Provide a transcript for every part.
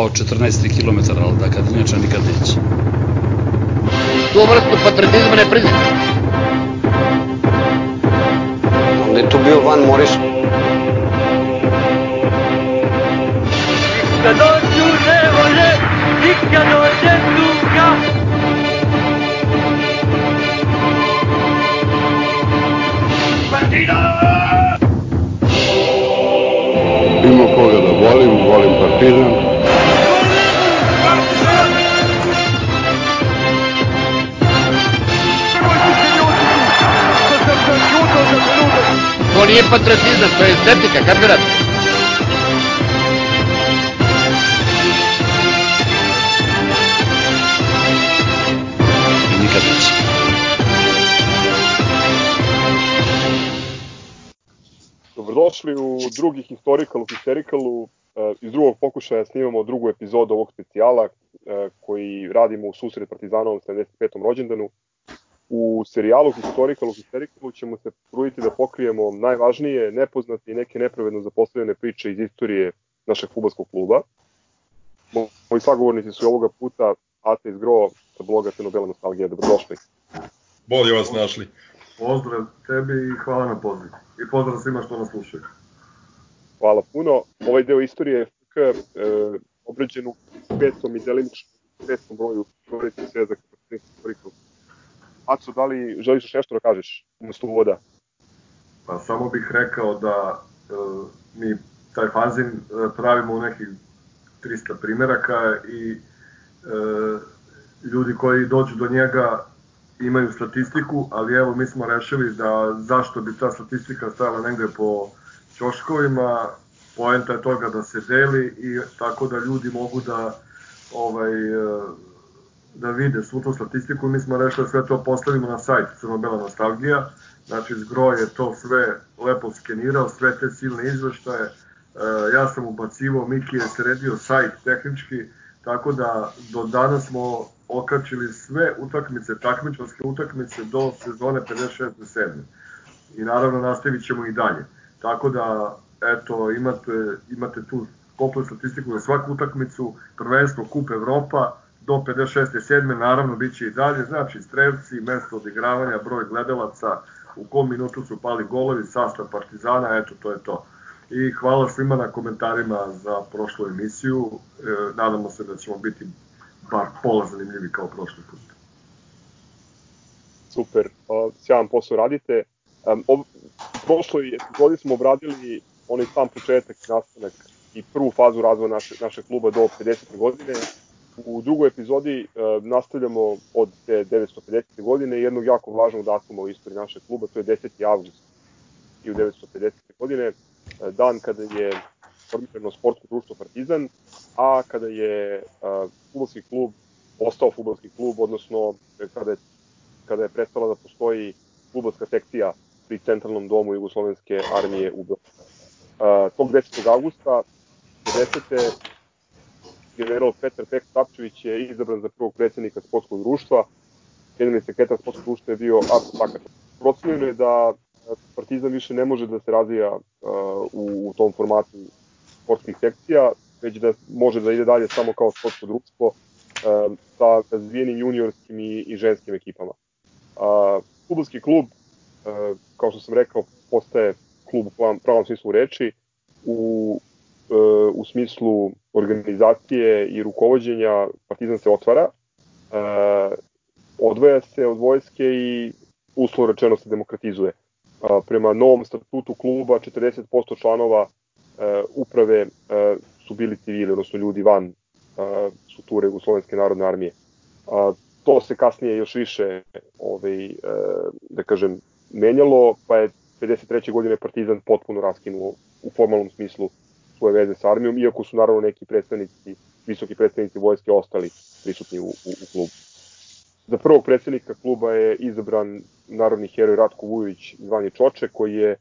kao 14 km, ali da kad inače nikad neće. Tu vrstu patriotizma ne priznam. Onda je tu bio Van Morrison. Kad dođu nevolje i kad dođe tuga Ima koga da volim, volim Partizan. Nije patriotizam, to je estetika, kapirat. Nikad neće. Dobrodošli u drugi Historical u Hystericalu. E, Iz drugog pokušaja snimamo drugu epizodu ovog specijala e, koji radimo u susret Partizanovom 75. rođendanu. U serijalu Historical u Hystericalu ćemo se truditi da pokrijemo najvažnije, nepoznate i neke nepravedno zapostavljene priče iz istorije našeg futbolskog kluba. Mo- Moji sagovornici su i ovoga puta Ate iz Gro sa bloga Crno-Bela nostalgija. Dobrodošli. Bolje vas našli. Pozdrav tebi i hvala na pozivu. I pozdrav svima što nas slušaju. Hvala puno. Ovaj deo istorije FK e, obrađen u petom i delimično petom broju istorije sve za historiku. Aco, da li želiš još nešto da kažeš umesto uvoda? Pa samo bih rekao da e, mi taj fanzin e, pravimo u nekih 300 primeraka i e, ljudi koji dođu do njega imaju statistiku, ali evo mi smo rešili da zašto bi ta statistika stajala negde po ćoškovima, poenta je toga da se deli i tako da ljudi mogu da ovaj e, da vide svu tu statistiku, mi smo rešili sve to postavimo na sajt Crno-Bela nostalgija, znači Zgro je to sve lepo skenirao, sve te silne izveštaje, e, ja sam ubacivo, Miki je sredio sajt tehnički, tako da do danas smo okačili sve utakmice, takmičarske utakmice do sezone 56-7. I naravno nastavit ćemo i dalje. Tako da, eto, imate, imate tu komplet statistiku za svaku utakmicu, prvenstvo Kup Evropa, do 56. 7. naravno bit će i dalje, znači strelci, mesto odigravanja, broj gledalaca, u kom minutu su pali golovi, sastav Partizana, eto to je to. I hvala svima na komentarima za prošlu emisiju, e, nadamo se da ćemo biti bar pola zanimljivi kao prošli put. Super, sjajan posao radite. Um, prošloj epizodi smo obradili onaj sam početak, nastanak i prvu fazu razvoja naše, našeg kluba do 50. godine. U drugoj epizodi uh, nastavljamo od te 950. godine jednog jako važnog datuma u istoriji našeg kluba, to je 10. avgust 1950. godine, uh, dan kada je formirano sportsko društvo Partizan, a kada je uh, futbolski klub postao futbolski klub, odnosno e, kada je, kada je prestala da postoji futbolska sekcija pri centralnom domu Jugoslovenske armije u Beogradu. Uh, tog 10. augusta 50. general Petar Pek Tapčević je izabran za prvog predsednika sportskog društva. Generalni sekretar sportskog društva je bio Arko Pakat. Procenjeno je da Partizan više ne može da se razvija uh, u, u tom formatu sportskih sekcija, već da može da ide dalje samo kao sportsko društvo uh, sa razvijenim juniorskim i, i ženskim ekipama. Uh, futbolski klub, uh, kao što sam rekao, postaje klub u pravom, smislu reči, u, u smislu organizacije i rukovodđenja Partizan se otvara, uh, odvoja se od vojske i uslovno rečeno se demokratizuje. Uh, prema novom statutu kluba 40% članova uprave su bili civili, odnosno ljudi van strukture Jugoslovenske narodne armije. To se kasnije još više ovaj, da kažem, menjalo, pa je 53. godine Partizan potpuno raskinuo u formalnom smislu svoje veze sa armijom, iako su naravno neki predstavnici, visoki predstavnici vojske ostali prisutni u, u, u klubu. Za prvog predsednika kluba je izabran narodni heroj Ratko Vujović zvani Čoče, koji je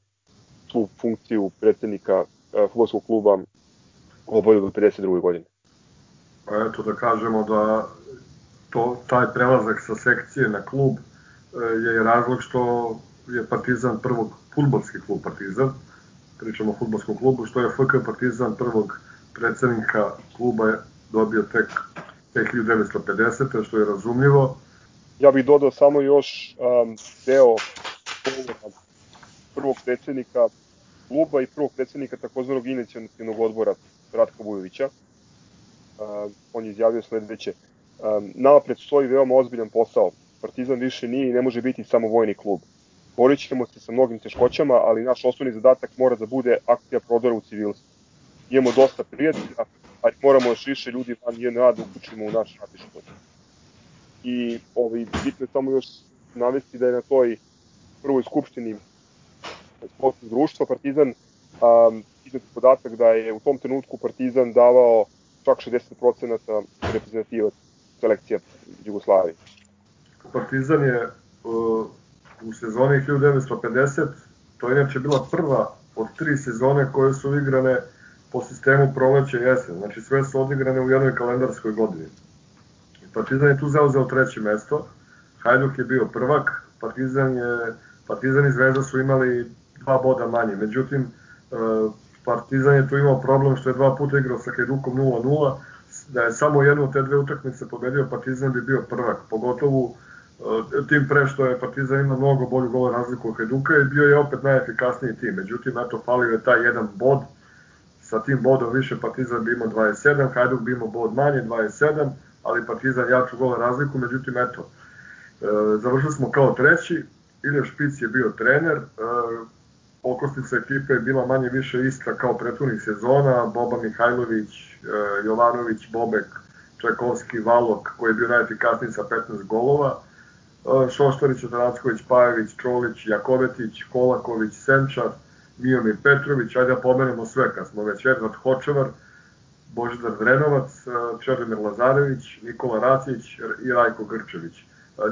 tu funkciju predsednika uh, futbolskog kluba obavio do 52. godine. Pa eto da kažemo da to, taj prelazak sa sekcije na klub e, je razlog što je Partizan prvog, futbolski klub Partizan, pričamo o futbolskom klubu, što je FK Partizan prvog predsednika kluba dobio tek te 1950. što je razumljivo. Ja bih dodao samo još um, deo prvog predsednika kluba i prvog predsednika takozvanog inicijativnog odbora Ratka Vujovića. Uh, on je izjavio sledeće. Um, napred stoji veoma ozbiljan posao. Partizan više nije i ne može biti samo vojni klub. Borit ćemo se sa mnogim teškoćama, ali naš osnovni zadatak mora da bude akcija prodora u civilstvu. Imamo dosta prijatelja, ali moramo još više ljudi van JNA da uključimo u naš ratni život. I ovaj, bitno je samo još navesti da je na toj prvoj skupštini sportnog društva Partizan um, iznet podatak da je u tom trenutku Partizan davao čak 60% reprezentativac selekcija Jugoslavije. Partizan je uh, u sezoni 1950, to je inače bila prva od tri sezone koje su igrane po sistemu proleće i jesen, znači sve su odigrane u jednoj kalendarskoj godini. Partizan je tu zauzeo treće mesto, Hajduk je bio prvak, Partizan, je, Partizan i Zvezda su imali dva boda manje, međutim uh, Partizan je tu imao problem što je dva puta igrao sa Hajdukom 0-0, da je samo jednu od te dve utakmice pobedio Partizan bi bio prvak, pogotovo e, tim pre što je Partizan imao mnogo bolju golu razliku od Hajduka i bio je opet najefikasniji tim. Međutim, eto, falio je taj jedan bod, sa tim bodom više Partizan bi imao 27, Hajduk bi imao bod manje, 27, ali Partizan jaču gole razliku, međutim, eto, e, završili smo kao treći, Ilija Špic je bio trener, e, okosnica ekipe je bila manje više ista kao prethodnih sezona, Boba Mihajlović, e, Jovanović, Bobek, Čajkovski, Valok, koji je bio najefikasniji sa 15 golova, e, Šoštarić, Odanacković, Pajević, Čolić, Jakovetić, Kolaković, Senčar, Mijomir Petrović, ajde da pomenemo sve kad smo već Edvard Hočevar, Božidar Drenovac, e, Čedomir Lazarević, Nikola Racić i Rajko Grčević.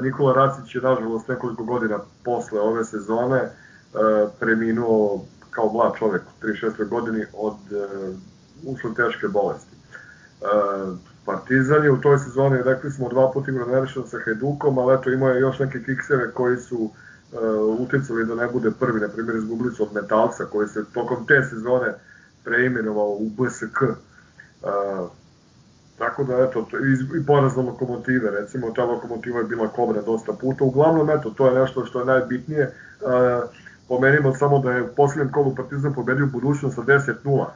Nikola Racić je nažalost nekoliko godina posle ove sezone E, preminuo kao mlad čovek u 36. godini od e, usled teške bolesti. E, Partizan je u toj sezoni, rekli smo, dva puta igrao nerešeno sa Hajdukom, ali eto imao je još neke kikseve koji su uh, uticali da ne bude prvi, na primjer izgubili su od Metalca koji se tokom te sezone preimenovao u BSK. Uh, tako da eto, i, porazno lokomotive, recimo ta lokomotiva je bila Kobra dosta puta, uglavnom eto, to je nešto što je najbitnije. Uh, pomenimo samo da je u posljednjem kolu Partizan pobedio budućnost sa 10-0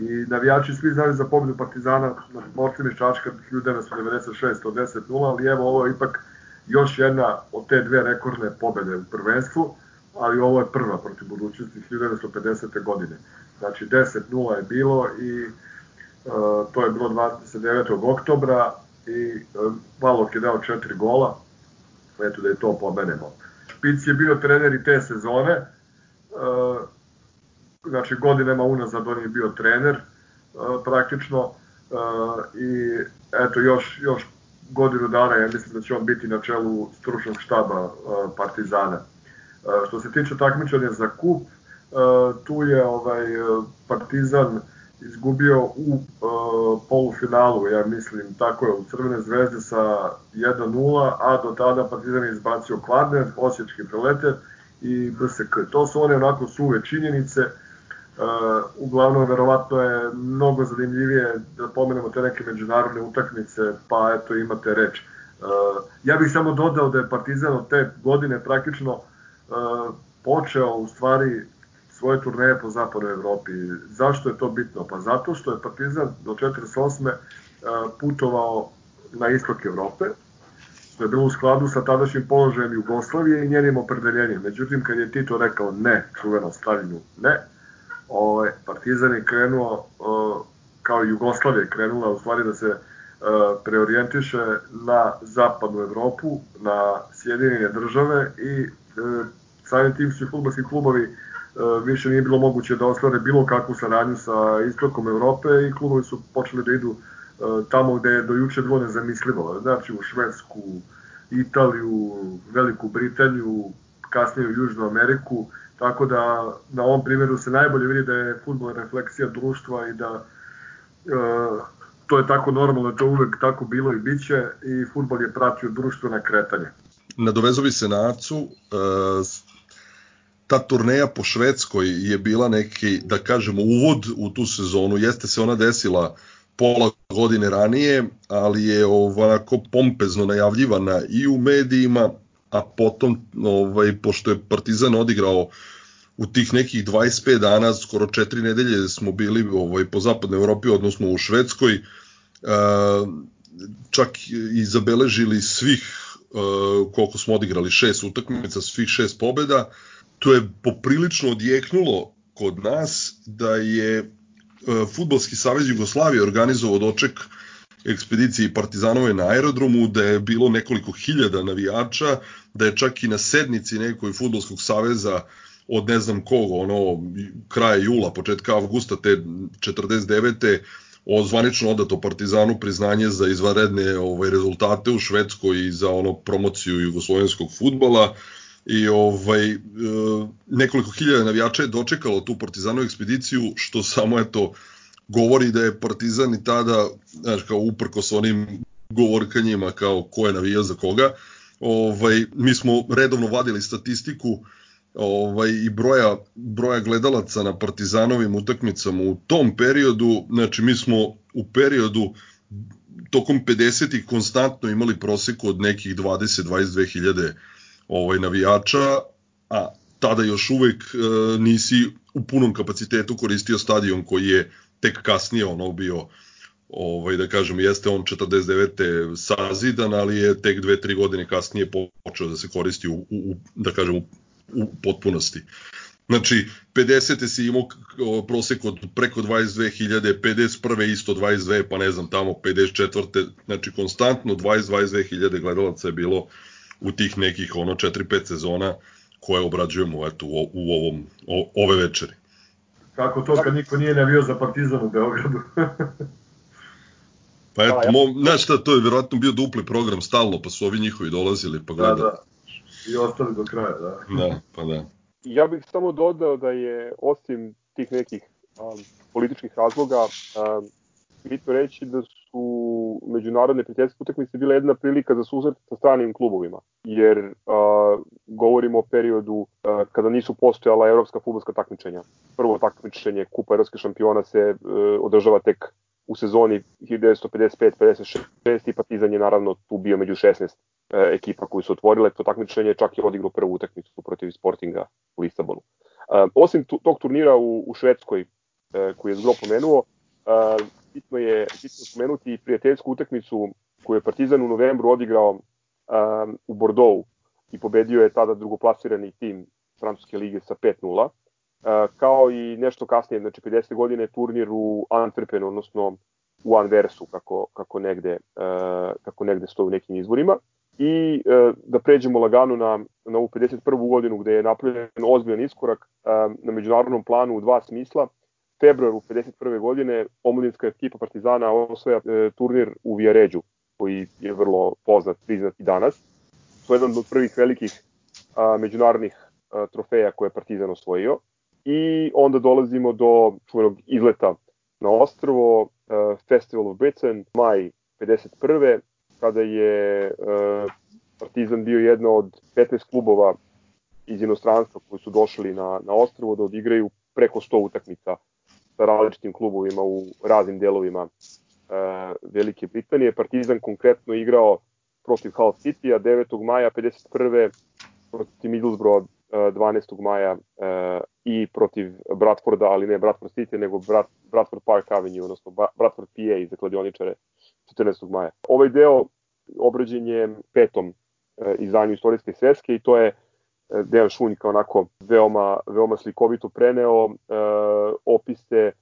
i navijači svi znali za pobedu Partizana na borcima iz Čačka 1996 od 10-0, ali evo ovo je ipak još jedna od te dve rekordne pobede u prvenstvu, ali ovo je prva protiv budućnosti 1950. godine. Znači 10-0 je bilo i uh, to je bilo 29. oktobra i uh, Valok je dao četiri gola, eto da je to pomenemo. Špic je bio trener i te sezone, Uh, znači godinama unazad on je bio trener uh, praktično uh, i eto još, još godinu dana ja mislim da će on biti na čelu stručnog štaba Partizana. Što se tiče takmičenja za kup, tu je ovaj Partizan izgubio u polufinalu, ja mislim, tako je, u Crvene zvezde sa 1-0, a do tada Partizan je izbacio Kvarner, Osječki preleter, i BSK. To su one onako suve činjenice, uglavnom, verovatno je mnogo zanimljivije da pomenemo te neke međunarodne utakmice, pa eto imate reč. Uh, ja bih samo dodao da je Partizan od te godine praktično uh, počeo u stvari svoje turneje po zapadnoj Evropi. Zašto je to bitno? Pa zato što je Partizan do 48. putovao na istok Evrope, što je bilo u skladu sa tadašnjim položajem Jugoslavije i njenim opredeljenjem. Međutim, kad je Tito rekao ne, čuveno Stalinu ne, ovaj, Partizan je krenuo, kao Jugoslavija je krenula u stvari da se preorijentiše na zapadnu Evropu, na Sjedinjene države i e, samim tim su futbolski klubovi e, više nije bilo moguće da ostvare bilo kakvu saradnju sa istokom Evrope i klubovi su počeli da idu E, tamo gde je do juče bilo nezamislivo, znači u Švedsku, Italiju, Veliku Britaniju, kasnije u Južnu Ameriku, tako da na ovom primjeru se najbolje vidi da je futbol refleksija društva i da e, to je tako normalno, to uvek tako bilo i biće i futbol je pratio društvena kretanja. Nadovezovi se na Acu, e, ta turneja po Švedskoj je bila neki, da kažemo, uvod u tu sezonu, jeste se ona desila pola godine ranije, ali je ovako pompezno najavljivana i u medijima, a potom, ovaj, pošto je Partizan odigrao u tih nekih 25 dana, skoro 4 nedelje smo bili ovaj, po zapadnoj Evropi, odnosno u Švedskoj, uh, čak i zabeležili svih uh, koliko smo odigrali, šest utakmica, svih šest pobeda, to je poprilično odjeknulo kod nas da je uh, Futbolski savez Jugoslavije organizovao doček ekspediciji Partizanove na aerodromu, da je bilo nekoliko hiljada navijača, da je čak i na sednici nekoj Futbolskog saveza od ne znam koga, ono, kraja jula, početka avgusta te 49 ozvanično odato Partizanu priznanje za izvanredne ovaj rezultate u Švedskoj i za ono promociju jugoslovenskog fudbala. I ovaj e, nekoliko hiljada navijača je dočekalo tu Partizanu ekspediciju što samo eto govori da je Partizan i tada znači kao uprkos onim govorkanjima kao ko je navijao za koga ovaj mi smo redovno vadili statistiku ovaj, i broja, broja gledalaca na partizanovim utakmicama u tom periodu, znači mi smo u periodu tokom 50-ih konstantno imali proseku od nekih 20-22 hiljade ovaj, navijača, a tada još uvek e, nisi u punom kapacitetu koristio stadion koji je tek kasnije ono bio ovaj da kažem jeste on 49. sazidan, ali je tek 2-3 godine kasnije počeo da se koristi u, u da kažem u u potpunosti. Znači, 50. si imao prosek od preko 22.000, 51. isto 22, pa ne znam, tamo 54. Znači, konstantno 20-22.000 gledalaca je bilo u tih nekih ono 4-5 sezona koje obrađujemo eto, u, u ovom, o, ove večeri. Kako to kad niko nije navio za Partizan u Beogradu? pa eto, mo, znaš šta, to je verovatno bio dupli program stalno, pa su ovi njihovi dolazili pa gledali. Da, da i ostali do kraja, da. Da, pa da. Ja bih samo dodao da je, osim tih nekih um, političkih razloga, um, bitno reći da su međunarodne prijateljske utakmice bile jedna prilika za susret sa stranim klubovima, jer uh, govorimo o periodu uh, kada nisu postojala evropska futbolska takmičenja. Prvo takmičenje Kupa evropskih šampiona se uh, održava tek u sezoni 1955-56 i Partizan je naravno tu bio među 16 e, ekipa koji su otvorile to takmičenje, čak je odigrao prvu utakmicu protiv Sportinga u Lisabonu. E, osim tog turnira u, u Švedskoj, e, koji je zgro pomenuo, e, bitno je bitno spomenuti prijateljsku utakmicu koju je Partizan u novembru odigrao e, u Bordeaux i pobedio je tada drugoplasirani tim Francuske lige sa 5-0 kao i nešto kasnije, znači 50. godine turnir u Antwerpenu, odnosno u Anversu, kako, kako, negde, kako negde stoji u nekim izvorima. I da pređemo lagano na, na ovu 51. godinu gde je napravljen ozbiljan iskorak na međunarodnom planu u dva smisla. Februaru 51. godine omladinska ekipa Partizana osvaja e, turnir u Vijaređu, koji je vrlo poznat, priznat i danas. To je jedan od prvih velikih a, međunarodnih a, trofeja koje je Partizan osvojio i onda dolazimo do čuvenog izleta na ostrovo, uh, Festival of Britain, maj 51. kada je uh, Partizan bio jedna od 15 klubova iz inostranstva koji su došli na, na ostrovo da odigraju preko 100 utakmica sa različitim klubovima u raznim delovima uh, Velike Britanije. Partizan konkretno igrao protiv Hull City-a 9. maja 51. protiv Middlesbrough 12. maja i protiv Bradforda, ali ne Bradford City, nego Brad, Bradford Park Avenue, odnosno Bradford PA za kladioničare 14. maja. Ovaj deo obrađen je petom e, izdanju istorijske sveske i to je e, Dejan Šunj kao onako veoma, veoma slikovito preneo e, opise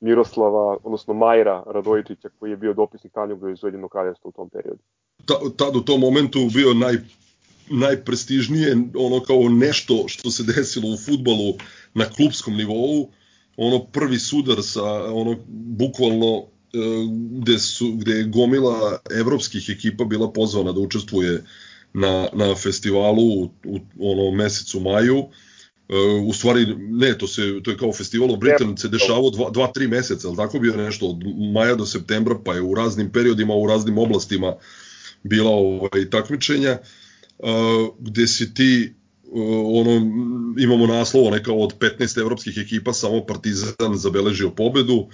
Miroslava, odnosno Majra Radojičića koji je bio dopisnik Tanjuga iz Ujedinjenog kraljevstva u tom periodu. Ta, tad u tom momentu bio naj, najprestižnije ono kao nešto što se desilo u futbalu na klubskom nivou, ono prvi sudar sa ono bukvalno e, gde su gde je gomila evropskih ekipa bila pozvana da učestvuje na, na festivalu u, u ono mesecu maju. Uh, u stvari, ne, to, se, to je kao festival of Britain, se dešavao dva, dva, tri meseca, ali tako bio nešto od maja do septembra, pa je u raznim periodima, u raznim oblastima bila ovaj, takmičenja. Uh, gde si ti ono, imamo naslov neka od 15 evropskih ekipa samo Partizan zabeležio pobedu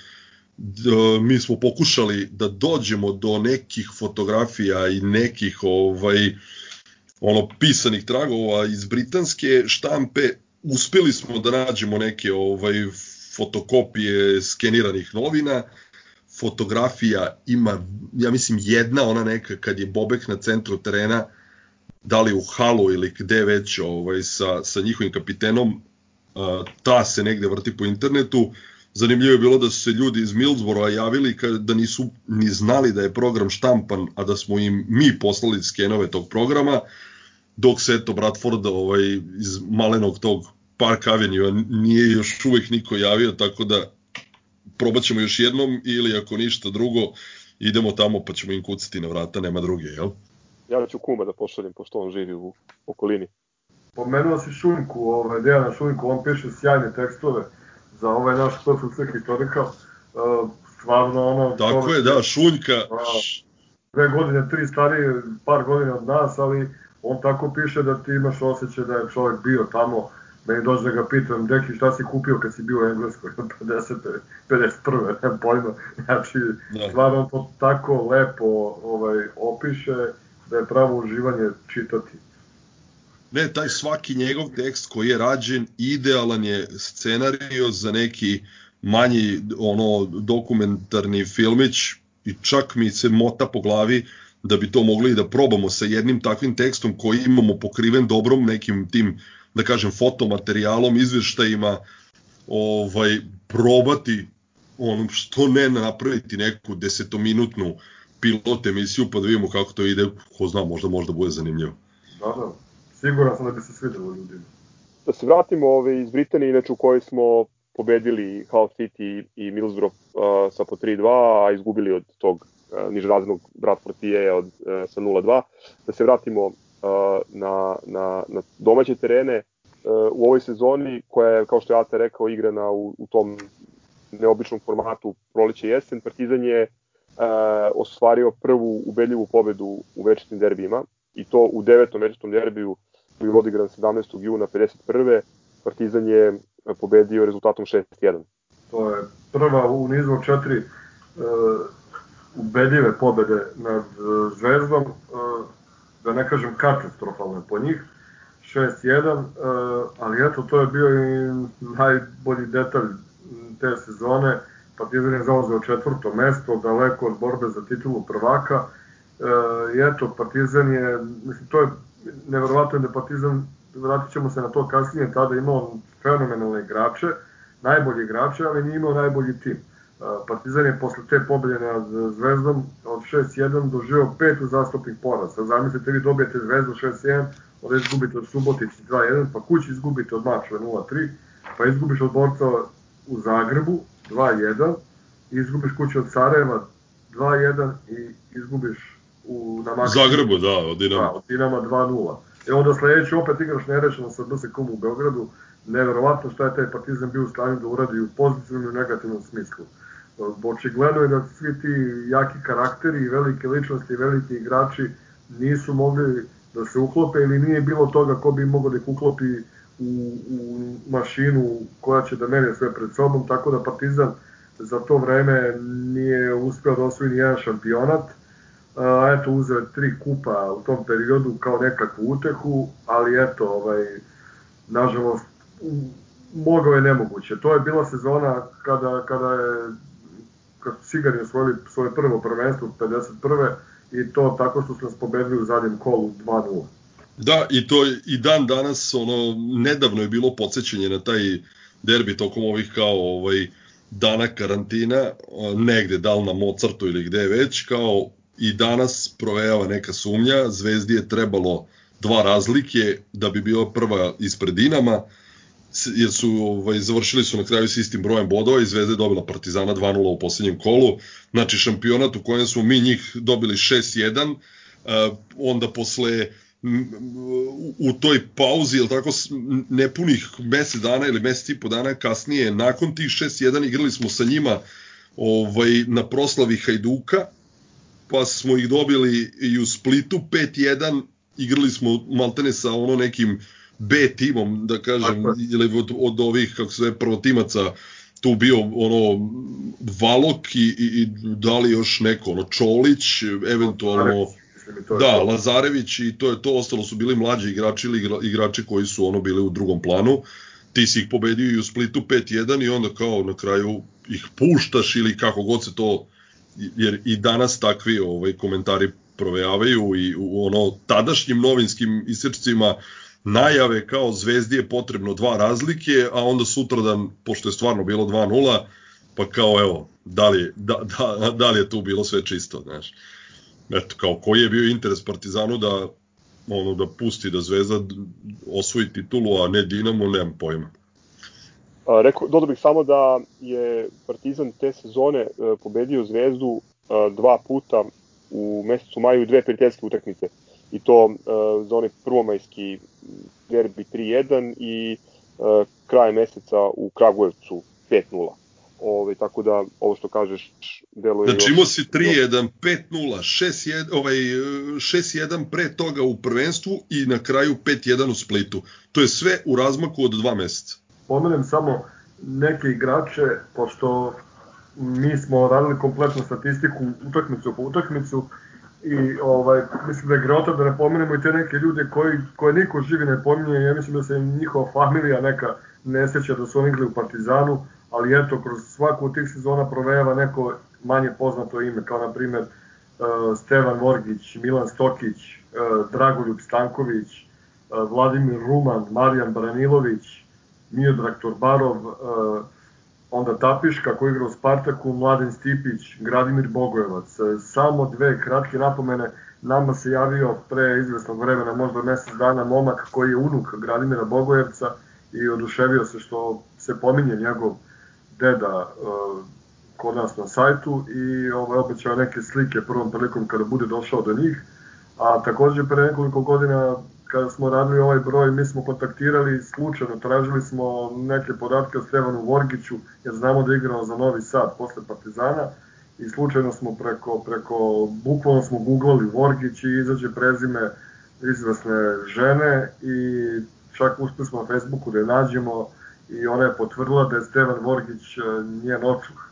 mi smo pokušali da dođemo do nekih fotografija i nekih ovaj ono pisanih tragova iz britanske štampe uspeli smo da nađemo neke ovaj fotokopije skeniranih novina. Fotografija ima ja mislim jedna ona neka kad je Bobek na centru terena da li u halu ili gde već ovaj, sa, sa njihovim kapitenom ta se negde vrti po internetu. Zanimljivo je bilo da su se ljudi iz Millsboroa javili da nisu ni znali da je program štampan, a da smo im mi poslali skenove tog programa, dok se eto Bradford ovaj, iz malenog tog Park Avenue nije još uvek niko javio, tako da probat ćemo još jednom ili ako ništa drugo idemo tamo pa ćemo im kucati na vrata, nema druge, jel? Ja ću kuma da pošaljem, pošto on živi u okolini. Pomenuo si Šunjku, ovaj, Dejana Šunjku, on piše sjajne tekstove za ovaj naš PFC historikal. Uh, stvarno ono... Tako je, da, Šunjka. Uh, dve godine, tri starije, par godina od nas, ali on tako piše da ti imaš osjećaj da je čovjek bio tamo, meni dođe da ga pitam, deki šta si kupio kad si bio u Engleskoj, 50. 51. ne pojma, znači, da. stvarno to tako lepo ovaj, opiše da je pravo uživanje čitati. Ne, taj svaki njegov tekst koji je rađen, idealan je scenario za neki manji ono dokumentarni filmić i čak mi se mota po glavi da bi to mogli da probamo sa jednim takvim tekstom koji imamo pokriven dobrom nekim tim da kažem fotomaterijalom, izveštajima ovaj probati ono što ne napraviti neku desetominutnu pilot emisiju pa da vidimo kako to ide, ko zna, možda možda bude zanimljivo. Da, da. Siguran sam da bi se svidelo ljudima. Da se vratimo ove, iz Britanije, inače u kojoj smo pobedili Hull City i Middlesbrough uh, sa po 3-2, a izgubili od tog uh, nižraznog Bradford PA od, uh, sa 0-2. Da se vratimo uh, na, na, na domaće terene u ovoj sezoni, koja je, kao što je Ata rekao, igrana u, u tom neobičnom formatu proleće jesen. Partizan je ostvario prvu ubedljivu pobedu u večitim derbijima i to u devetom večitom derbiju koji je odigran 17. juna 51. Partizan je pobedio rezultatom 6-1. To je prva u nizu četiri ubedljive pobede nad uh, Zvezdom, uh, da ne kažem katastrofalne po njih, 6-1, uh, ali eto to je bio i najbolji detalj te sezone, Partizan je zauzeo četvrto mesto, daleko od borbe za titulu prvaka, i eto, Partizan je, mislim, to je neverovatno da Partizan, vratit ćemo se na to kasnije, tada imao fenomenalne igrače, najbolji igrače, ali nije imao najbolji tim. Partizan je posle te pobede nad Zvezdom od 6-1 doživao pet uzastopnih poraza. Zamislite, vi dobijete Zvezdu 6-1, onda izgubite od Subotici 2-1, pa kući izgubite od Mačve 0-3, pa izgubiš od Borca u Zagrebu 2-1, izgubiš kući od Sarajeva 2-1 i izgubiš u, na Maksimu. Zagrebu, da, od Dinama. Da, od Dinama 2-0. E onda sledeći opet igraš nerešeno sa BSK u Beogradu, neverovatno šta je taj Partizan bio u stanju da uradi u pozitivnom i negativnom smislu. Očigledno je da svi ti jaki karakteri i velike ličnosti i veliki igrači nisu mogli da se uklope ili nije bilo toga ko bi mogao da ih uklopi u, u mašinu koja će da mene sve pred sobom, tako da Partizan za to vreme nije uspeo da osvoji ni jedan šampionat, a, eto uzeo tri kupa u tom periodu kao nekakvu utehu, ali eto, ovaj, nažalost, mogao je nemoguće. To je bila sezona kada, kada je kad su Cigani osvojili svoje prvo prvenstvo 51. i to tako što su nas pobedili u zadnjem kolu 2-0. Da, i to i dan danas, ono, nedavno je bilo podsjećanje na taj derbi tokom ovih kao ovaj dana karantina, negde, da li na Mozartu ili gde već, kao i danas provejava neka sumnja, Zvezdi je trebalo dva razlike da bi bio prva ispred Dinama, jer su ovaj, završili su na kraju s istim brojem bodova i Zvezda je dobila Partizana 2-0 u poslednjem kolu. Znači šampionat u kojem smo mi njih dobili 6-1, uh, onda posle u toj pauzi, ili tako, nepunih mesec dana ili mesec i po dana kasnije, nakon tih 6-1 igrali smo sa njima ovaj, na proslavi Hajduka, pa smo ih dobili i u Splitu 5-1, igrali smo maltene sa ono nekim B timom, da kažem, ili od, od ovih, kako se prvotimaca. Tu bio ono Valok i, i, i da li još neko, ono Čolić, eventualno da, Lazarević i to je to, ostalo su bili mlađi igrači ili igra, igrači koji su ono bili u drugom planu. Ti si ih pobedio i u Splitu 5-1 i onda kao na kraju ih puštaš ili kako god se to jer i danas takvi ovaj komentari provejavaju i u ono tadašnjim novinskim isečcima najave kao Zvezdi je potrebno dva razlike, a onda sutradan, pošto je stvarno bilo 2-0, pa kao evo, da li, da, da, da li je tu bilo sve čisto, znaš. Eto, kao koji je bio interes Partizanu da ono da pusti da Zvezda osvoji titulu, a ne Dinamo, nemam pojma. A, rekao, dodao bih samo da je Partizan te sezone e, pobedio Zvezdu e, dva puta u mesecu maju dve prijateljske utakmice i to uh, za onaj prvomajski derbi 3-1 i uh, kraj meseca u Kragujevcu 5-0. Ove, tako da ovo što kažeš deluje Znači imao si 3-1, 5-0, 6-1, ovaj 6-1 pre toga u prvenstvu i na kraju 5-1 u Splitu. To je sve u razmaku od dva meseca. Pomenem samo neke igrače, pošto mi smo radili kompletnu statistiku utakmicu po utakmicu i ovaj, mislim da je grota da ne pomenemo i te neke ljude koji, koje niko živi ne pominje, ja mislim da se njihova familija neka ne seća da su oni igrali u Partizanu, ali eto, kroz svaku od tih sezona provejava neko manje poznato ime, kao na primer uh, Stevan Vorgić, Milan Stokić, uh, Dragoljub Stanković, uh, Vladimir Ruman, Marijan Branilović, Miodrag Torbarov, uh, onda Tapiška koji igra u Spartaku, Mladen Stipić, Gradimir Bogojevac. E, samo dve kratke napomene, nama se javio pre izvesnog vremena, možda mesec dana, momak koji je unuk Gradimira Bogojevca i oduševio se što se pominje njegov deda uh, kod nas na sajtu i ovaj, obećao neke slike prvom prilikom kada bude došao do njih. A takođe pre nekoliko godina kada smo radili ovaj broj, mi smo kontaktirali slučajno, tražili smo neke podatke o Stevanu Vorgiću, jer znamo da je igrao za Novi Sad posle Partizana i slučajno smo preko, preko bukvalno smo googlali Vorgić i izađe prezime izvesne žene i čak uspeli smo na Facebooku da je nađemo i ona je potvrdila da je Stevan Vorgić e, njen očuh.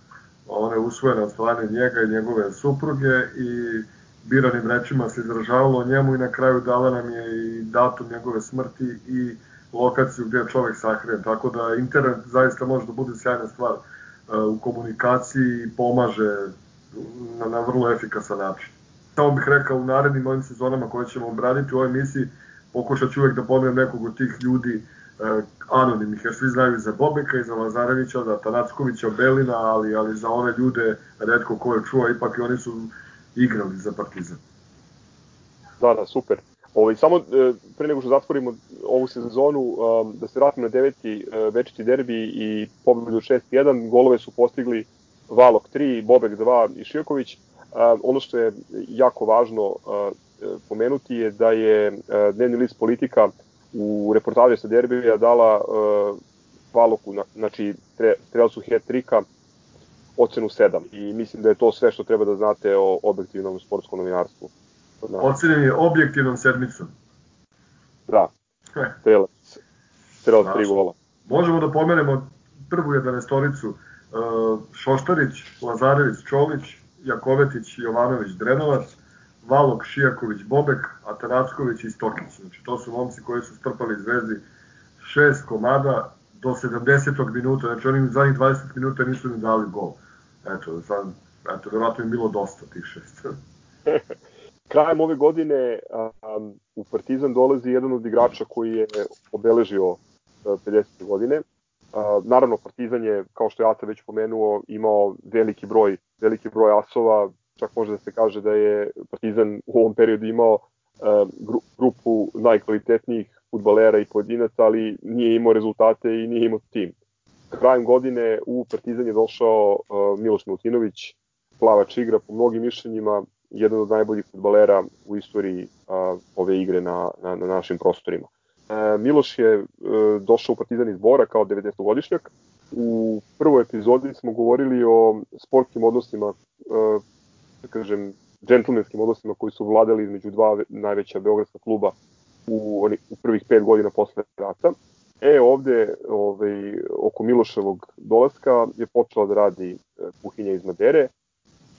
Ona je usvojena od strane njega i njegove supruge i biranim rečima se izražavalo o njemu i na kraju dala nam je i datum njegove smrti i lokaciju gde je čovek sahranjen. Tako da internet zaista može da bude sjajna stvar uh, u komunikaciji i pomaže na, na vrlo efikasan način. Samo bih rekao u narednim ovim sezonama koje ćemo obraditi u ovoj emisiji, pokušat ću uvek da pomenem nekog od tih ljudi uh, anonimnih, jer svi znaju za Bobeka i za Lazarevića, za Tanackovića, Belina, ali, ali za ove ljude redko ko je čuo, ipak i oni su igrali za Partizan. Da, da, super. Ovaj, samo e, pre nego što zatvorimo ovu sezonu, um, da se vratimo na deveti e, večiti derbi i pobedu 6-1, golove su postigli Valok 3, Bobek 2 i Šijaković. Ono što je jako važno pomenuti je da je dnevni list politika u reportaži sa derbija dala Valoku, znači strelcu hat-trika, ocenu 7 i mislim da je to sve što treba da znate o objektivnom sportskom novinarstvu. Ocenjen je objektivnom sedmicom. Da, strelac, strelac tri gola. Možemo da pomenemo prvu jedanestoricu, e, Šoštarić, Lazarević, Čolić, Jakovetić, Jovanović, Drenovac, Valok, Šijaković, Bobek, Atanacković i Stokić. Znači, to su momci koji su strpali zvezdi šest komada do 70. minuta, znači oni u zadnjih 20 minuta nisu ni dali gol. Eto, sad, eto, verovatno je bilo dosta tih šest. Krajem ove godine um, u Partizan dolazi jedan od igrača koji je obeležio 50. godine. Uh, naravno, Partizan je, kao što je Ata već pomenuo, imao veliki broj, veliki broj asova, čak može da se kaže da je Partizan u ovom periodu imao uh, grupu najkvalitetnijih futbalera i pojedinaca, ali nije imao rezultate i nije imao tim krajem godine u Partizan je došao uh, Miloš Milutinović, plavač igra po mnogim mišljenjima, jedan od najboljih futbalera u istoriji uh, ove igre na, na, na našim prostorima. Uh, Miloš je uh, došao u Partizan iz Bora kao 90-godišnjak. U prvoj epizodi smo govorili o sportskim odnosima, uh, da kažem, džentlmenskim odnosima koji su vladali između dva najveća beogradska kluba u, u prvih pet godina posle rata. E, ovde ovaj, oko Miloševog dolaska je počela da radi e, kuhinja iz Madere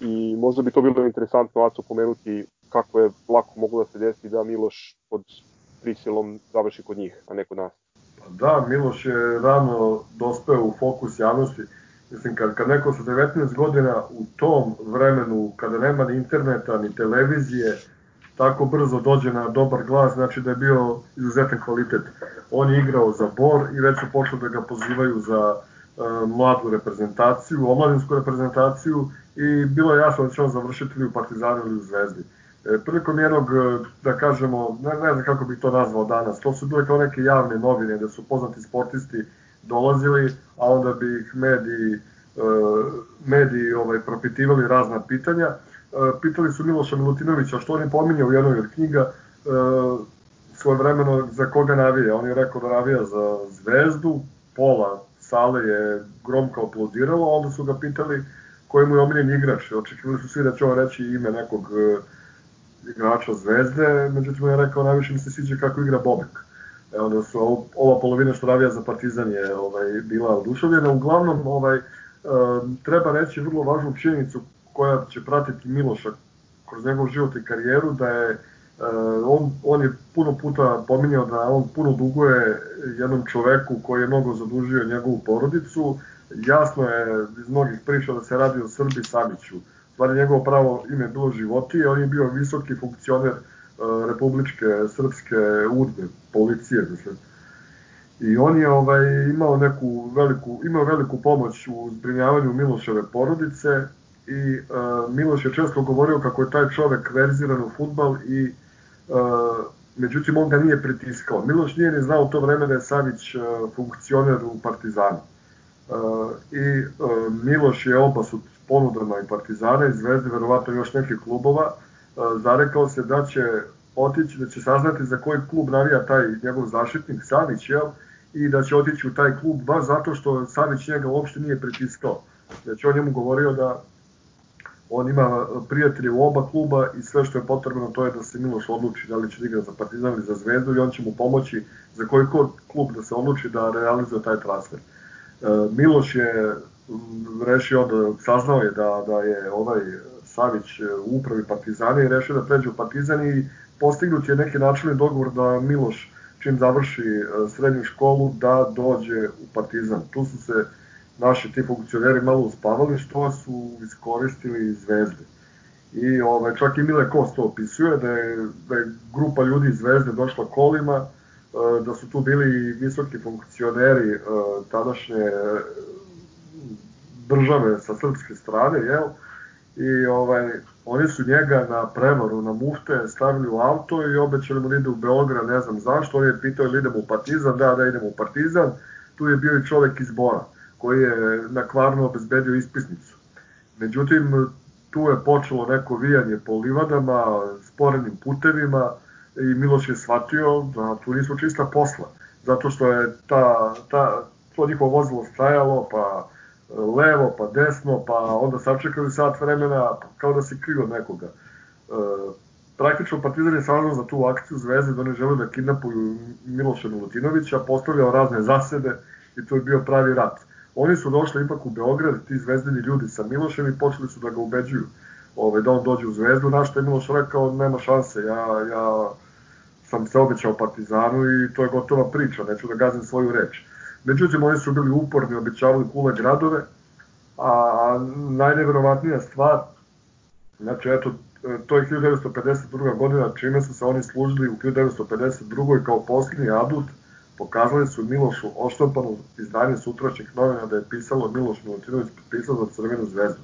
i možda bi to bilo interesantno Aco pomenuti kako je lako moglo da se desi da Miloš pod prisilom završi kod njih, a ne kod nas. Pa da, Miloš je rano dospeo u fokus javnosti. Mislim, kad, kad neko sa 19 godina u tom vremenu, kada nema ni interneta, ni televizije, tako brzo dođe na dobar glas, znači da je bio izuzetan kvalitet. On je igrao za Bor i već su počeli da ga pozivaju za uh, mladu reprezentaciju, omladinsku reprezentaciju i bilo je jasno da će on završiti u Partizanu ili u Zvezdi. E, prilikom jednog, e, da kažemo, ne, ne znam kako bih to nazvao danas, to su bile kao neke javne novine da su poznati sportisti dolazili, a onda bi ih mediji, e, mediji ovaj, propitivali razna pitanja. E, pitali su Miloša Milutinovića što on je pominjao u jednoj od knjiga e, svoje vremeno za koga navija. On je rekao da navija za zvezdu, pola sale je gromko aplodiralo, onda su ga pitali koji mu je omiljen igrač. Očekivali su svi da će on reći ime nekog e, igrača Zvezde, međutim on je rekao najviše mi se sviđa kako igra Bobek. E, onda su ova polovina što navija za Partizan je ovaj, bila oduševljena. Uglavnom, ovaj, treba reći vrlo važnu činjenicu koja će pratiti Miloša kroz njegov život i karijeru, da je on, on je puno puta pominjao da on puno duguje jednom čoveku koji je mnogo zadužio njegovu porodicu. Jasno je iz mnogih priča da se radi o Srbi Saviću stvari njegovo pravo ime je bilo Životije, on je bio visoki funkcioner uh, Republičke Srpske udbe, policije, mislim. I on je ovaj, imao neku veliku, imao veliku pomoć u zbrinjavanju Miloševe porodice i uh, Miloš je često govorio kako je taj čovek verziran u futbal i uh, međutim on ga nije pritiskao. Miloš nije ni znao u to vreme da je Savić uh, funkcioner u Partizanu. Uh, I uh, Miloš je oba su ponudama i Partizana i Zvezde, verovatno još nekih klubova, e, zarekao se da će otići, da će saznati za koji klub navija taj njegov zaštitnik Savić, jel? i da će otići u taj klub baš zato što Savić njega uopšte nije pritiskao. Znači on njemu govorio da on ima prijatelje u oba kluba i sve što je potrebno to je da se Miloš odluči da li će da igra za Partizan ili za Zvezdu i on će mu pomoći za koji klub da se odluči da realizuje taj transfer. E, Miloš je rešio da saznao je da, da je ovaj Savić u upravi Partizana i rešio da pređe u Partizan i postignut je neki načinni dogovor da Miloš čim završi e, srednju školu da dođe u Partizan. Tu su se naši ti funkcioneri malo uspavali što su iskoristili zvezde. I ovaj, čak i Mile Kost to opisuje da je, da je grupa ljudi iz Zvezde došla kolima, e, da su tu bili visoki funkcioneri e, tadašnje države sa srpske strane, jel? I ovaj, oni su njega na prevaru, na mufte, stavili u auto i obećali mu da ide u Beograd, ne znam zašto. On je pitao ili idemo u Partizan, da, da idemo u Partizan. Tu je bio i čovek iz Bora, koji je na kvarno obezbedio ispisnicu. Međutim, tu je počelo neko vijanje po livadama, sporenim putevima i Miloš je shvatio da tu nisu čista posla, zato što je ta, ta, to njihovo vozilo stajalo, pa levo pa desno, pa onda sačekali sat vremena, kao da se kriju od nekoga. E, praktično Partizan je saznao za tu akciju Zvezde da oni žele da kidnapuju Miloša Milutinovića, postavljao razne zasede i to je bio pravi rat. Oni su došli ipak u Beograd, ti zvezdini ljudi sa Milošem i počeli su da ga ubeđuju ovaj, da on dođe u Zvezdu, na što je Miloš rekao nema šanse, ja, ja sam se obećao Partizanu i to je gotova priča, neću da gazim svoju reč. Međutim, oni su bili uporni, obećavali kule gradove, a najneverovatnija stvar, znači eto, to je 1952. godina, čime su se oni služili u 1952. kao posljednji adut, pokazali su Milošu oštampanu izdanje sutrašnjih novina da je pisalo Miloš Milutinović potpisao za Crvenu zvezdu.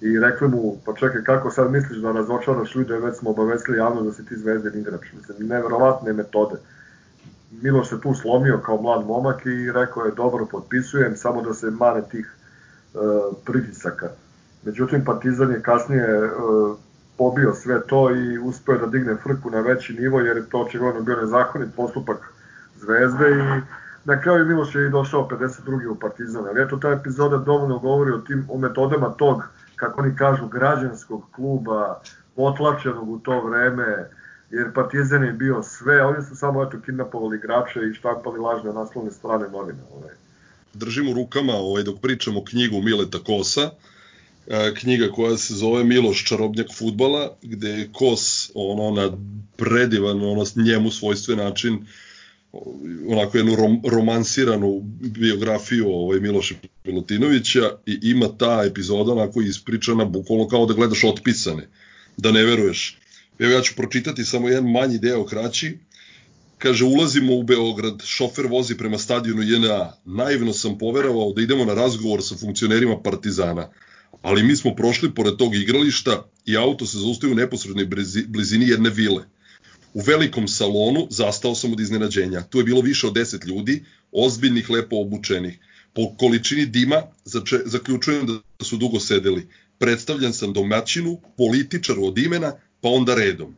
I rekli mu, pa čekaj, kako sad misliš da razočaraš ljude, već smo obavestili javno da si ti zvezden igrač. Mislim, neverovatne metode. Miloš se tu slomio kao mlad momak i rekao je dobro, potpisujem, samo da se mane tih e, pritisaka. Međutim, Partizan je kasnije e, pobio sve to i uspeo da digne frku na veći nivo, jer je to očigledno bio nezakonit postupak Zvezde i na kraju Miloš je i došao 52. u Partizan. Ali eto, ta epizoda dovoljno govori o tim o metodama tog, kako oni kažu, građanskog kluba, potlačenog u to vreme, jer Partizan je bio sve, oni su samo eto kidnapovali igrače i štampali lažne naslovne strane novina. Ovaj. Držim u rukama ovaj, dok pričamo knjigu Mileta Kosa, e, knjiga koja se zove Miloš čarobnjak futbala, gde je Kos ono na predivan, ono njemu svojstven način onako jednu rom, romansiranu biografiju ovaj Miloša Milutinovića i ima ta epizoda onako ispričana bukvalno kao da gledaš otpisane, da ne veruješ. Evo ja ću pročitati samo jedan manji deo kraći. Kaže, ulazimo u Beograd, šofer vozi prema stadionu JNA. Naivno sam poverovao da idemo na razgovor sa funkcionerima Partizana. Ali mi smo prošli pored tog igrališta i auto se zaustaje u neposrednoj blizini jedne vile – U velikom salonu zastao sam od iznenađenja. Tu je bilo više od 10 ljudi, ozbiljnih, lepo obučenih. Po količini dima zaključujem da su dugo sedeli. Predstavljan sam domaćinu, političaru od imena, pa onda redom.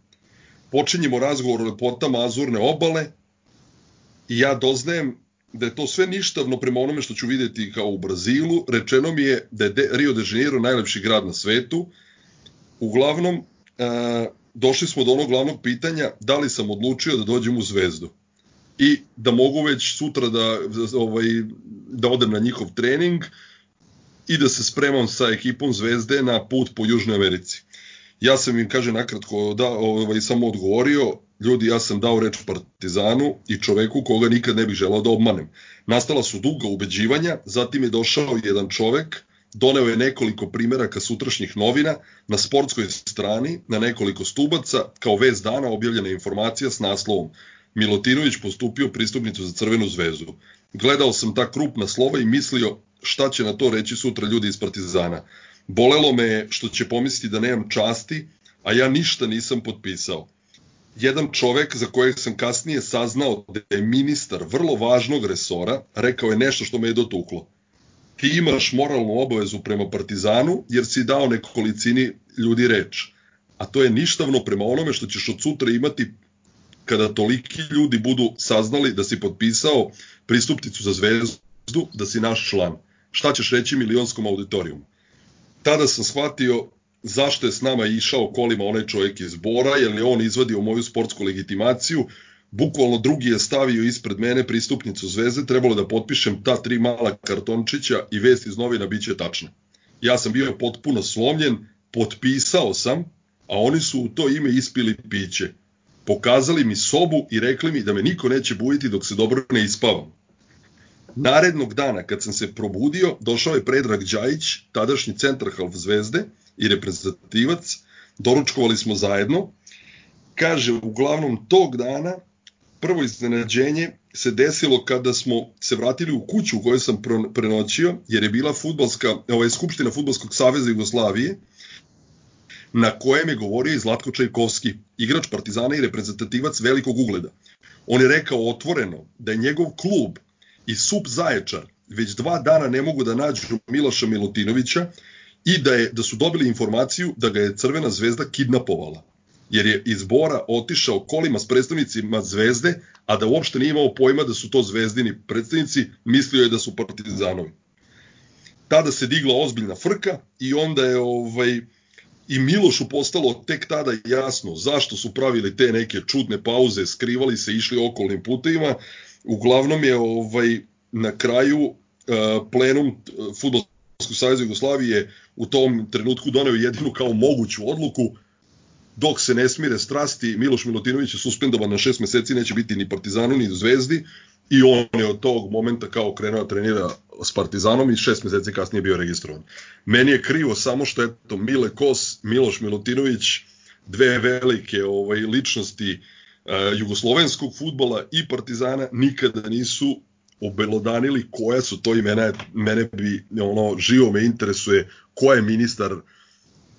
Počinjemo razgovor o lepotama Azurne obale i ja doznajem da je to sve ništavno prema onome što ću videti kao u Brazilu. Rečeno mi je da je Rio de Janeiro najlepši grad na svetu. Uglavnom, uh, došli smo do onog glavnog pitanja da li sam odlučio da dođem u Zvezdu i da mogu već sutra da, ovaj, da odem na njihov trening i da se spremam sa ekipom Zvezde na put po Južnoj Americi. Ja sam im, kaže, nakratko da, ovaj, samo odgovorio, ljudi, ja sam dao reč Partizanu i čoveku koga nikad ne bih želao da obmanem. Nastala su duga ubeđivanja, zatim je došao jedan čovek Doneo je nekoliko primeraka sutrašnjih novina na sportskoj strani, na nekoliko stubaca, kao vez dana objavljena informacija s naslovom Milotinović postupio pristupnicu za Crvenu zvezdu. Gledao sam ta krupna slova i mislio šta će na to reći sutra ljudi iz Partizana. Bolelo me je što će pomisliti da nemam časti, a ja ništa nisam potpisao. Jedan čovek za kojeg sam kasnije saznao da je ministar vrlo važnog resora rekao je nešto što me je dotuklo ti imaš moralnu obavezu prema Partizanu jer si dao nekolicini ljudi reč. A to je ništavno prema onome što ćeš od sutra imati kada toliki ljudi budu saznali da si potpisao pristupnicu za zvezdu, da si naš član. Šta ćeš reći milionskom auditorijumu? Tada sam shvatio zašto je s nama išao kolima onaj čovjek iz Bora, jer je on izvadio moju sportsku legitimaciju bukvalno drugi je stavio ispred mene pristupnicu zvezde, trebalo da potpišem ta tri mala kartončića i vest iz novina biće tačna. Ja sam bio potpuno slomljen, potpisao sam, a oni su u to ime ispili piće. Pokazali mi sobu i rekli mi da me niko neće bujiti dok se dobro ne ispavam. Narednog dana kad sam se probudio, došao je Predrag Đajić, tadašnji centar half zvezde i reprezentativac, doručkovali smo zajedno, kaže uglavnom tog dana prvo iznenađenje se desilo kada smo se vratili u kuću u kojoj sam prenoćio, jer je bila futbalska, ovaj, Skupština Futbolskog saveza Jugoslavije, na kojem je govorio i Zlatko Čajkovski, igrač Partizana i reprezentativac velikog ugleda. On je rekao otvoreno da je njegov klub i SUP Zaječar već dva dana ne mogu da nađu Miloša Milutinovića i da, je, da su dobili informaciju da ga je Crvena zvezda kidnapovala jer je iz Bora otišao kolima s predstavnicima Zvezde, a da uopšte nije imao pojma da su to zvezdini predstavnici, mislio je da su partizanovi. Tada se digla ozbiljna frka i onda je ovaj, i Milošu postalo tek tada jasno zašto su pravili te neke čudne pauze, skrivali se, išli okolnim putevima. Uglavnom je ovaj na kraju uh, plenum uh, Futbolskog saveza Jugoslavije u tom trenutku doneo jedinu kao moguću odluku dok se ne smire strasti, Miloš Milutinović je suspendovan na šest meseci, neće biti ni Partizanu ni Zvezdi i on je od tog momenta kao krenuo da trenira s Partizanom i šest meseci kasnije bio registrovan. Meni je krivo samo što eto Mile Kos, Miloš Milutinović, dve velike ovaj ličnosti uh, jugoslovenskog futbola i Partizana nikada nisu obelodanili koja su to imena, mene bi ono živo me interesuje ko je ministar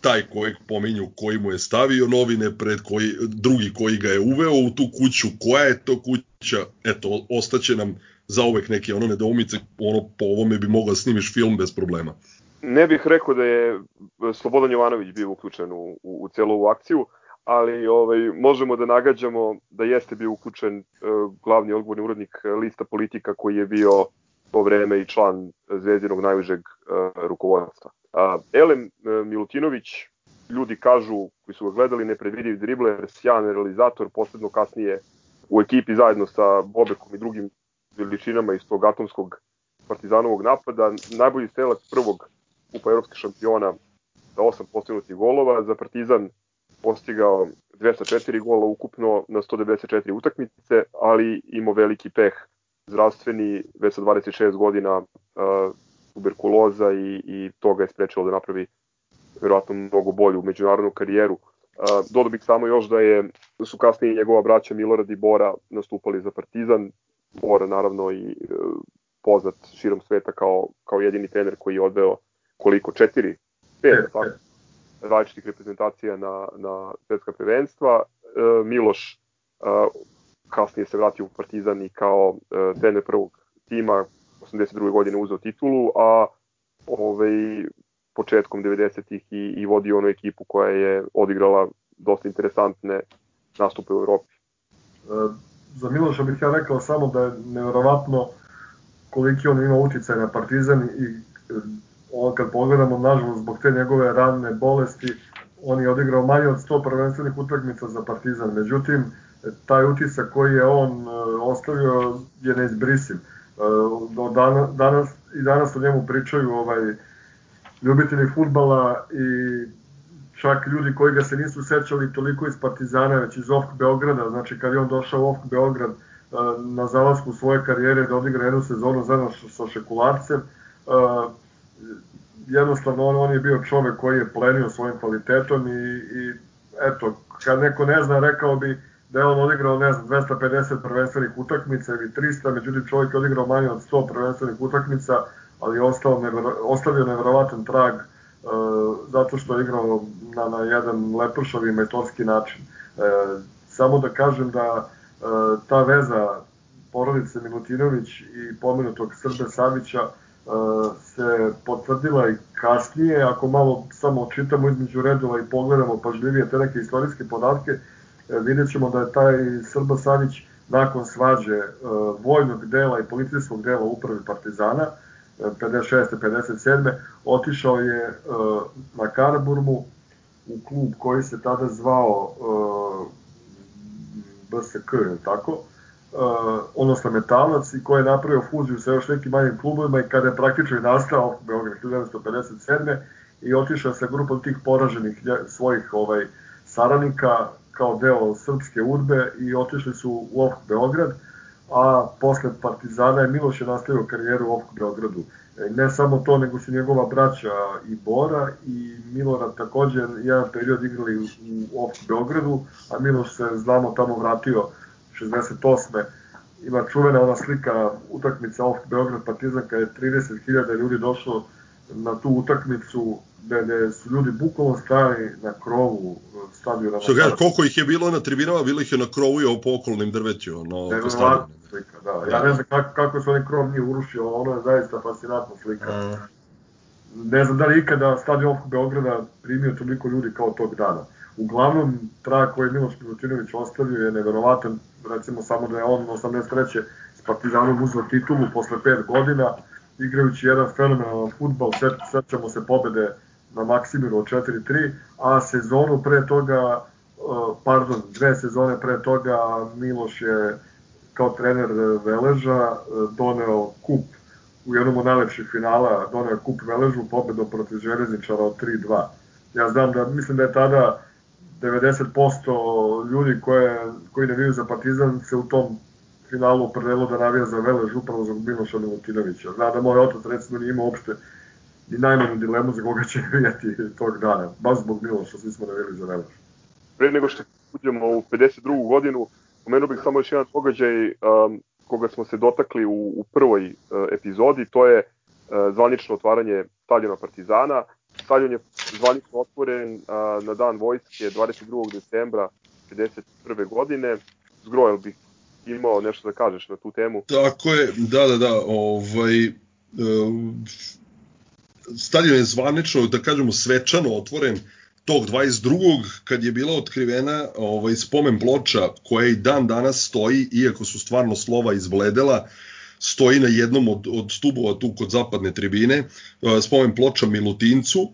taj kojeg pominju, koji mu je stavio novine pred koji, drugi koji ga je uveo u tu kuću, koja je to kuća, eto, ostaće nam za uvek neke ono nedoumice, ono po ovome bi mogla da snimiš film bez problema. Ne bih rekao da je Slobodan Jovanović bio uključen u, u, u celu ovu akciju, ali ovaj, možemo da nagađamo da jeste bio uključen uh, glavni odgovorni urednik lista politika koji je bio to vreme i član Zvezdinog najvižeg uh, rukovodstva. Elem e, Milutinović ljudi kažu, koji su ga gledali, nepredvidiv dribler, sjajan realizator, posebno kasnije u ekipi zajedno sa Bobekom i drugim veličinama iz tog atomskog partizanovog napada, najbolji strelac prvog kupa evropskih šampiona sa osam postignutih golova, za Partizan postigao 204 gola ukupno na 194 utakmice, ali imao veliki peh zdravstveni, već sa 26 godina uh, tuberkuloza i, i to ga je sprečilo da napravi verovatno mnogo bolju međunarodnu karijeru. Uh, dodao bih samo još da je da su kasnije njegova braća Milorad i Bora nastupali za Partizan. Bora naravno i uh, poznat širom sveta kao, kao jedini trener koji je odveo koliko, četiri, pet, tako, različitih reprezentacija na, na svetska prvenstva. E, Miloš e, kasnije se vratio u Partizan i kao e, trener prvog tima 82. godine uzeo titulu, a ovaj, početkom 90-ih i, i vodio onu ekipu koja je odigrala dosta interesantne nastupe u Evropi. E, za Miloša bih ja rekao samo da je nevjerovatno koliki on ima uticaj na Partizan i on kad pogledamo, nažalost, zbog te njegove ranne bolesti, on je odigrao manje od 100 prvenstvenih utakmica za Partizan. Međutim, taj utisak koji je on e, ostavio je neizbrisiv. E, do dana, danas, I danas o njemu pričaju ovaj, ljubitelji futbala i čak ljudi koji ga se nisu sećali toliko iz Partizana, već iz OFK Beograda, znači kad je on došao u OFK Beograd e, na zalasku svoje karijere da odigra jednu sezonu zajedno sa Šekularcem, jednostavno on, on je bio čovek koji je plenio svojim kvalitetom i, i eto, kad neko ne zna, rekao bi da je on odigrao, ne znam, 250 prvenstvenih utakmica ili 300, međutim čovjek je odigrao manje od 100 prvenstvenih utakmica, ali je ostao nevero, ostavio neverovatan trag uh, zato što je igrao na, na jedan lepršav i metodski način. Uh, samo da kažem da uh, ta veza porodice Milutinović i pomenutog Srbe Savića se potvrdila i kasnije, ako malo samo čitamo između redova i pogledamo pažljivije te neke istorijske podatke, e, vidjet ćemo da je taj Srba Savić nakon svađe e, vojnog dela i policijskog dela uprave Partizana, 56. E, 57. otišao je na Karaburmu u klub koji se tada zvao BSK, tako? uh, odnosno Metalac i koji je napravio fuziju sa još nekim manjim klubovima i kada je praktično i nastao Beograd 1957. i otišao sa grupom tih poraženih svojih ovaj saradnika kao deo srpske udbe i otišli su u OFK Beograd, a posle Partizana je Miloš je nastavio karijeru u OFK Beogradu. E, ne samo to, nego su njegova braća i Bora i Milorad takođe jedan period igrali u OFK Beogradu, a Miloš se, znamo, tamo vratio 68. Ima čuvena ona slika utakmica OFK Beograd Partizan kada je 30.000 ljudi došlo na tu utakmicu gde, gde su ljudi bukvalno stali na krovu stadiona. Što kaže, koliko ih je bilo na tribinama, bilo ih je na krovu i po okolnim drveću, no, po stadionu. slika, da. Ja ne znam kako, kako se onaj krov nije urušio, ono je zaista fascinantna slika. A... Ne znam da li ikada stadion Beograda primio toliko ljudi kao tog dana. Uglavnom, trag koji je Miloš Milutinović ostavio je neverovatan, recimo samo da je on 83. s Partizanom uzeo titulu posle 5 godina, igrajući jedan fenomenalan futbal, sećamo se pobede na Maksimiru od 4-3, a sezonu pre toga, uh, pardon, dve sezone pre toga Miloš je kao trener Veleža uh, doneo kup u jednom od najlepših finala, doneo kup Veležu pobedom protiv Železničara od 3-2. Ja znam da, mislim da je tada 90% ljudi koje, koji navijaju za Partizan se u tom finalu opredelilo da navija za Velež upravo za Miloša Milutinovića. Zna da moj otac recimo nije imao uopšte ni najmanju dilemu za koga će navijati tog dana, baš zbog Miloša svi smo navijali za Velež. Pre nego što uđemo u 52. godinu, pomenuo bih samo još jedan događaj um, koga smo se dotakli u, u prvoj uh, epizodi, to je uh, zvanično otvaranje stadiona Partizana. Stadion je zvanično otvoren a, na dan vojske 22. decembra 51. godine. Zgrojel bih imao nešto da kažeš na tu temu. Tako je, da, da, da, ovaj, e, stadion je zvanično, da kažemo, svečano otvoren tog 22. kad je bila otkrivena ovaj, spomen ploča koja i dan danas stoji, iako su stvarno slova izbledela, stoji na jednom od, od stubova tu kod zapadne tribine, spomen ploča Milutincu,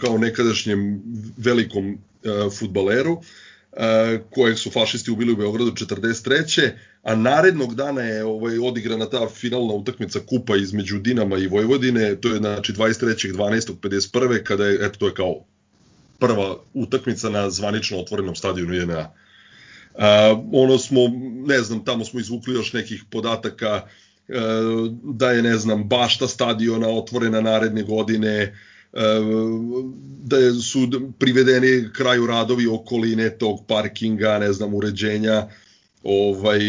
kao nekadašnjem velikom futbaleru, kojeg su fašisti ubili u Beogradu 43. A narednog dana je ovaj, odigrana ta finalna utakmica kupa između Dinama i Vojvodine, to je znači 23.12.51. kada je, eto to je kao prva utakmica na zvanično otvorenom stadionu JNA. Uh, ono smo, ne znam, tamo smo izvukli još nekih podataka uh, da je, ne znam, bašta stadiona otvorena naredne godine, da su privedeni kraju radovi okoline tog parkinga, ne znam, uređenja ovaj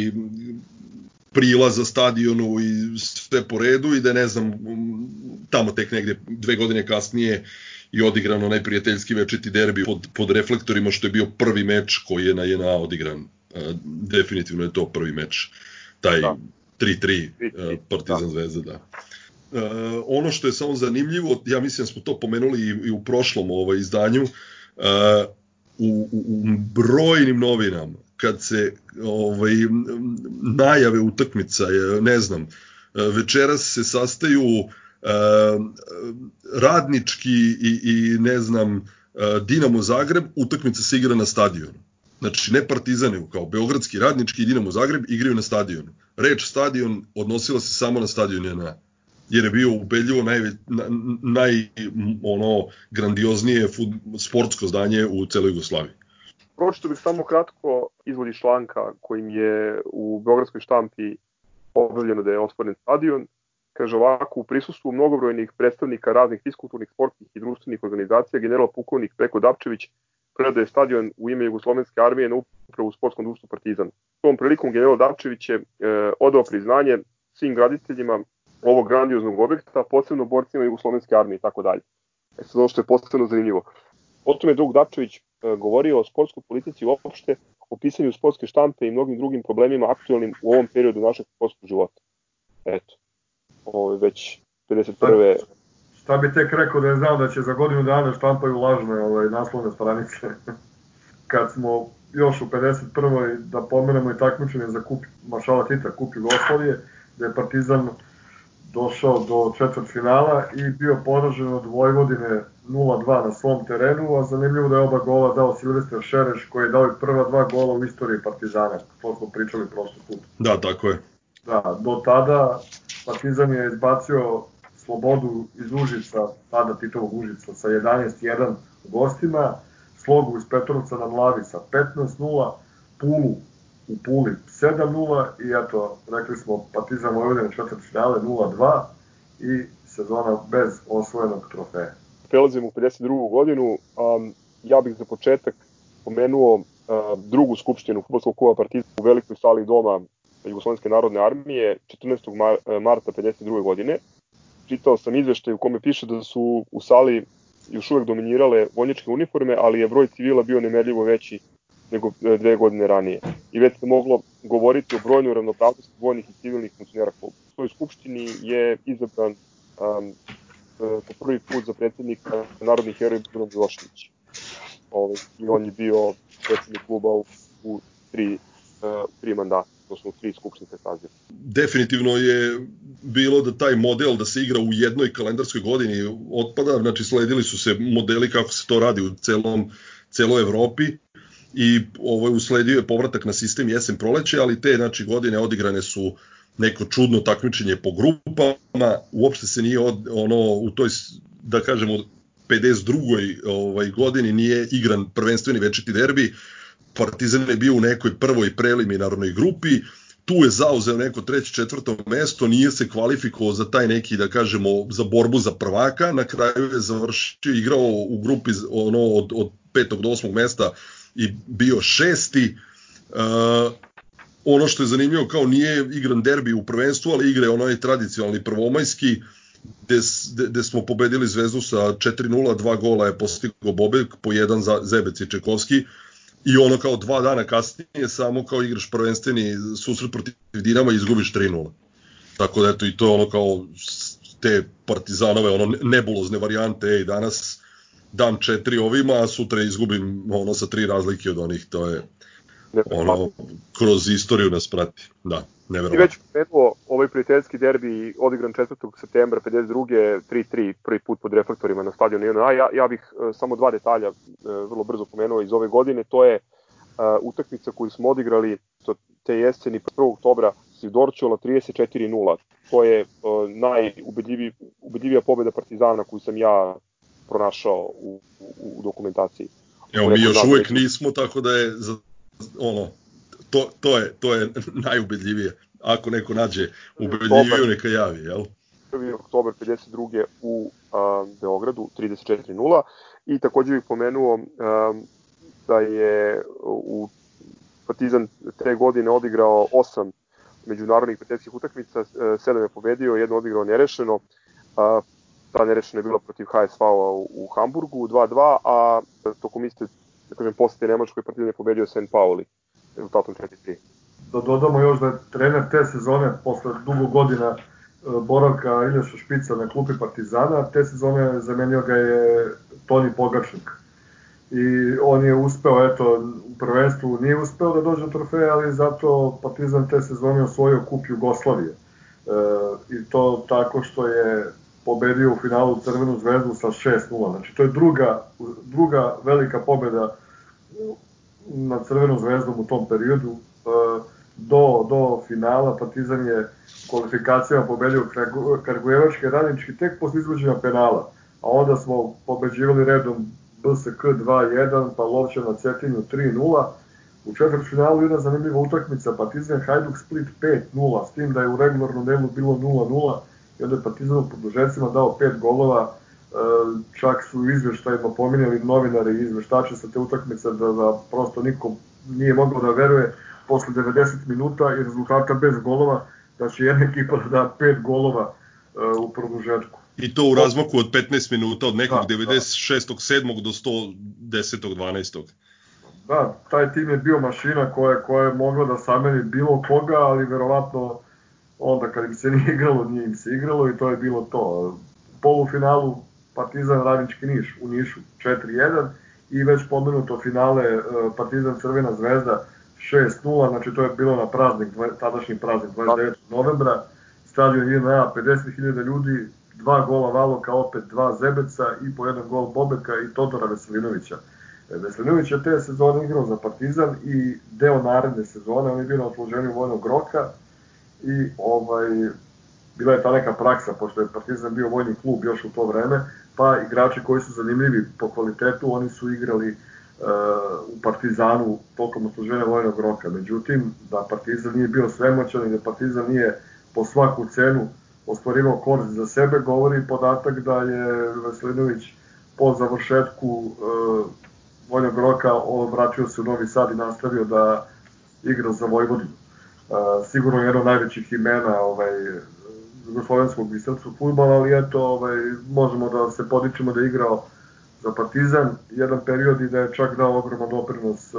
prilaza stadionu i sve po redu i da ne znam tamo tek negde dve godine kasnije i odigrano najprijateljski večeti derbi pod, pod reflektorima što je bio prvi meč koji je na JNA odigran. definitivno je to prvi meč. Taj da. 3-3 Partizan da. Zvezda, da. Uh, ono što je samo zanimljivo, ja mislim da smo to pomenuli i, i u prošlom ovaj izdanju, uh, u, u, u brojnim novinama, kad se ovaj, najave utakmica, ne znam, večeras se sastaju uh, radnički i, i ne znam, Dinamo Zagreb, utakmica se igra na stadionu. Znači, ne Partizane, kao Beogradski radnički i Dinamo Zagreb igraju na stadionu. Reč stadion odnosila se samo na stadion JNA jer je bio ubedljivo naj, naj ono grandioznije fut, sportsko zdanje u celoj Jugoslaviji. Pročito bih samo kratko izvodi članka kojim je u Beogradskoj štampi objavljeno da je otvoren stadion kaže ovako, u prisustvu mnogobrojnih predstavnika raznih fiskulturnih, sportskih i društvenih organizacija, general pukovnik Peko Dapčević predaje stadion u ime Jugoslovenske armije na upravu sportskom društvu Partizan. Tom prilikom general Dapčević je e, odao priznanje svim graditeljima ovog grandioznog objekta, posebno borcima Jugoslovenske armije i tako dalje. E sad ono što je posebno zanimljivo. Potom je drug Dapčević e, govorio o sportskoj politici uopšte, o pisanju sportske štampe i mnogim drugim problemima aktualnim u ovom periodu našeg sportskog života. Eto ovaj, već 51. Šta bi tek rekao da je znao da će za godinu dana štampaju lažne ovaj, naslovne stranice. Kad smo još u 51. da pomenemo i takmičenje za kup Mašala Tita, kup Jugoslavije, da je Partizan došao do četvrt finala i bio poražen od Vojvodine 0-2 na svom terenu, a zanimljivo da je oba gola dao Silvester Šereš koji je dao i prva dva gola u istoriji Partizana, to smo pričali prošli put. Da, tako je. Da, do tada Partizan je izbacio Slobodu iz Užica, tada Titovog Užica, sa 11-1 u gostima, Slogu iz Petrovca na Mlavi sa 15-0, Pulu u Puli 7-0 i eto, rekli smo Partizan Vojvodina četvrt finale 0-2 i sezona bez osvojenog trofeja. Prelazimo u 52. godinu, um, ja bih za početak pomenuo uh, drugu skupštinu futbolskog kluba Partizan u velikoj sali doma Jugoslovenske narodne armije 14. Mar marta 52. godine. Čitao sam izveštaj u kome piše da su u sali još uvek dominirale vojničke uniforme, ali je broj civila bio nemerljivo veći nego e, dve godine ranije. I već se moglo govoriti o brojnoj ravnopravnosti vojnih i civilnih funkcionera kluba. U svojoj skupštini je izabran um, po prvi put za predsednika narodnih heroja Bruno Milošević. Ove, I on je bio predsednik kluba u, u tri, uh, tri mandata odnosno tri skupštinske saziva. Definitivno je bilo da taj model da se igra u jednoj kalendarskoj godini otpada, znači sledili su se modeli kako se to radi u celom, celoj Evropi i ovo je usledio je povratak na sistem jesen proleće, ali te znači godine odigrane su neko čudno takmičenje po grupama, uopšte se nije od, ono u toj da kažemo 52. ovaj godini nije igran prvenstveni večiti derbi, Partizan je bio u nekoj prvoj preliminarnoj grupi, tu je zauzeo neko treće, četvrto mesto, nije se kvalifikovao za taj neki, da kažemo, za borbu za prvaka, na kraju je završio, igrao u grupi ono, od, od petog do osmog mesta i bio šesti. Uh, ono što je zanimljivo, kao nije igran derbi u prvenstvu, ali igre onaj tradicionalni prvomajski, gde, gde smo pobedili Zvezdu sa 4-0, dva gola je postigao Bobek, po jedan za Zebec i Čekovski, i ono kao dva dana kasnije samo kao igraš prvenstveni susret protiv Dinama i izgubiš 3-0. Tako da eto i to je ono kao te partizanove ono nebulozne varijante, ej danas dam četiri ovima, a sutra izgubim ono sa tri razlike od onih, to je ono kroz istoriju nas prati. Da, Neverovatno. već pomenuo ovaj prijateljski derbi odigran 4. septembra 52. 3-3 prvi put pod reflektorima na stadionu INA. Ja, ja bih e, samo dva detalja e, vrlo brzo pomenuo iz ove godine. To je e, utakmica koju smo odigrali to, te jeseni 1. oktobra si Dorčula 34-0. To je e, najubedljivija ubedljivija pobeda Partizana koju sam ja pronašao u, u, u dokumentaciji. Evo, mi još uvek nismo, tako da je, za, ono, to, to je, to je najubedljivije. Ako neko nađe ubedljiviju, neka javi, jel? 1. oktober 52. u a, Beogradu 34-0 i takođe bih pomenuo a, da je u Partizan te godine odigrao osam međunarodnih prijateljskih utakmica, sedam je pobedio, jedno odigrao nerešeno, a, ta nerešena je bila protiv HSV-a u, u Hamburgu 2-2, a tokom iste, da kažem, posete Nemačkoj Partizan je pobedio St. Pauli rezultatom 4-3. Da dodamo još da je trener te sezone, posle dugo godina e, boravka Iljaša Špica na klupi Partizana, te sezone zamenio ga je Toni Pogačnik. I on je uspeo, eto, u prvenstvu nije uspeo da dođe do trofeja, ali zato Partizan te sezone osvojio kup Jugoslavije. E, I to tako što je pobedio u finalu Crvenu zvezdu sa 6-0. Znači, to je druga, druga velika pobeda nad Crvenom zvezdom u tom periodu. E, do, do finala Partizan je kvalifikacijama pobedio Kragujevački radnički tek posle izvođenja penala. A onda smo pobeđivali redom BSK 2-1, pa Lovća na Cetinju 3-0. U četvrtfinalu jedna zanimljiva utakmica, Partizan Hajduk Split 5-0, s tim da je u regularnom delu bilo 0-0 i onda je Partizan u produžecima dao 5 golova, e, čak su u izveštajima pominjali novinari i izveštači sa te utakmice da, da prosto niko nije mogao da veruje posle 90 minuta i rezultata bez golova da će jedna ekipa da da 5 golova e, u produžetku. I to u razmaku od 15 minuta, od nekog Da, da. 96. 7. do 110. 12. Da, taj tim je bio mašina koja, koja je mogla da sameni bilo koga, ali verovatno onda kad im se nije igralo, nije im se igralo i to je bilo to. Polufinalu Partizan Radnički Niš u Nišu 4-1 i već pomenuto finale e, Partizan Crvena zvezda 6-0, znači to je bilo na praznik, tadašnji praznik 29. novembra, stadion JNA 50.000 ljudi, dva gola Valoka, opet dva Zebeca i po jedan gol Bobeka i Todora Veselinovića. E, Veselinović je te sezone igrao za Partizan i deo naredne sezone, on je bio na odsluženju vojnog roka i ovaj, bila je ta neka praksa, pošto je Partizan bio vojni klub još u to vreme, pa igrači koji su zanimljivi po kvalitetu, oni su igrali e, u Partizanu tokom odsluženja vojnog roka. Međutim, da Partizan nije bio svemoćan i da Partizan nije po svaku cenu ostvarivao korist za sebe, govori podatak da je Veselinović po završetku e, vojnog roka vratio se u Novi Sad i nastavio da igra za Vojvodinu. Sigurno je jedno od najvećih imena ovaj, jugoslovenskog i srpskog futbala, ali eto, ovaj, možemo da se podičemo da je igrao za Partizan jedan period i da je čak dao ogroman doprinos e,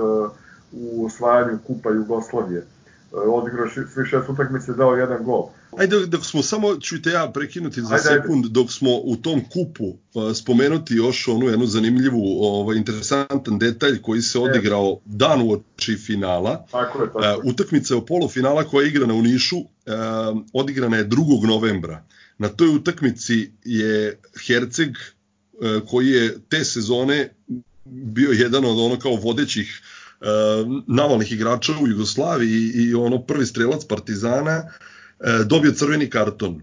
u osvajanju kupa Jugoslavije. E, odigrao šest utakmice, dao jedan gol. Ajde, dok smo samo, čujte ja prekinuti za Ajde, ajde. sekund, dok smo u tom kupu uh, spomenuti još onu jednu zanimljivu, ovaj, interesantan detalj koji se odigrao dan u oči finala. Tako je, tako Uh, je. utakmica o polufinala koja je igrana u Nišu uh, odigrana je 2. novembra. Na toj utakmici je Herceg uh, koji je te sezone bio jedan od ono kao vodećih uh, navalnih igrača u Jugoslaviji i, ono prvi strelac Partizana uh, dobio crveni karton. Uh,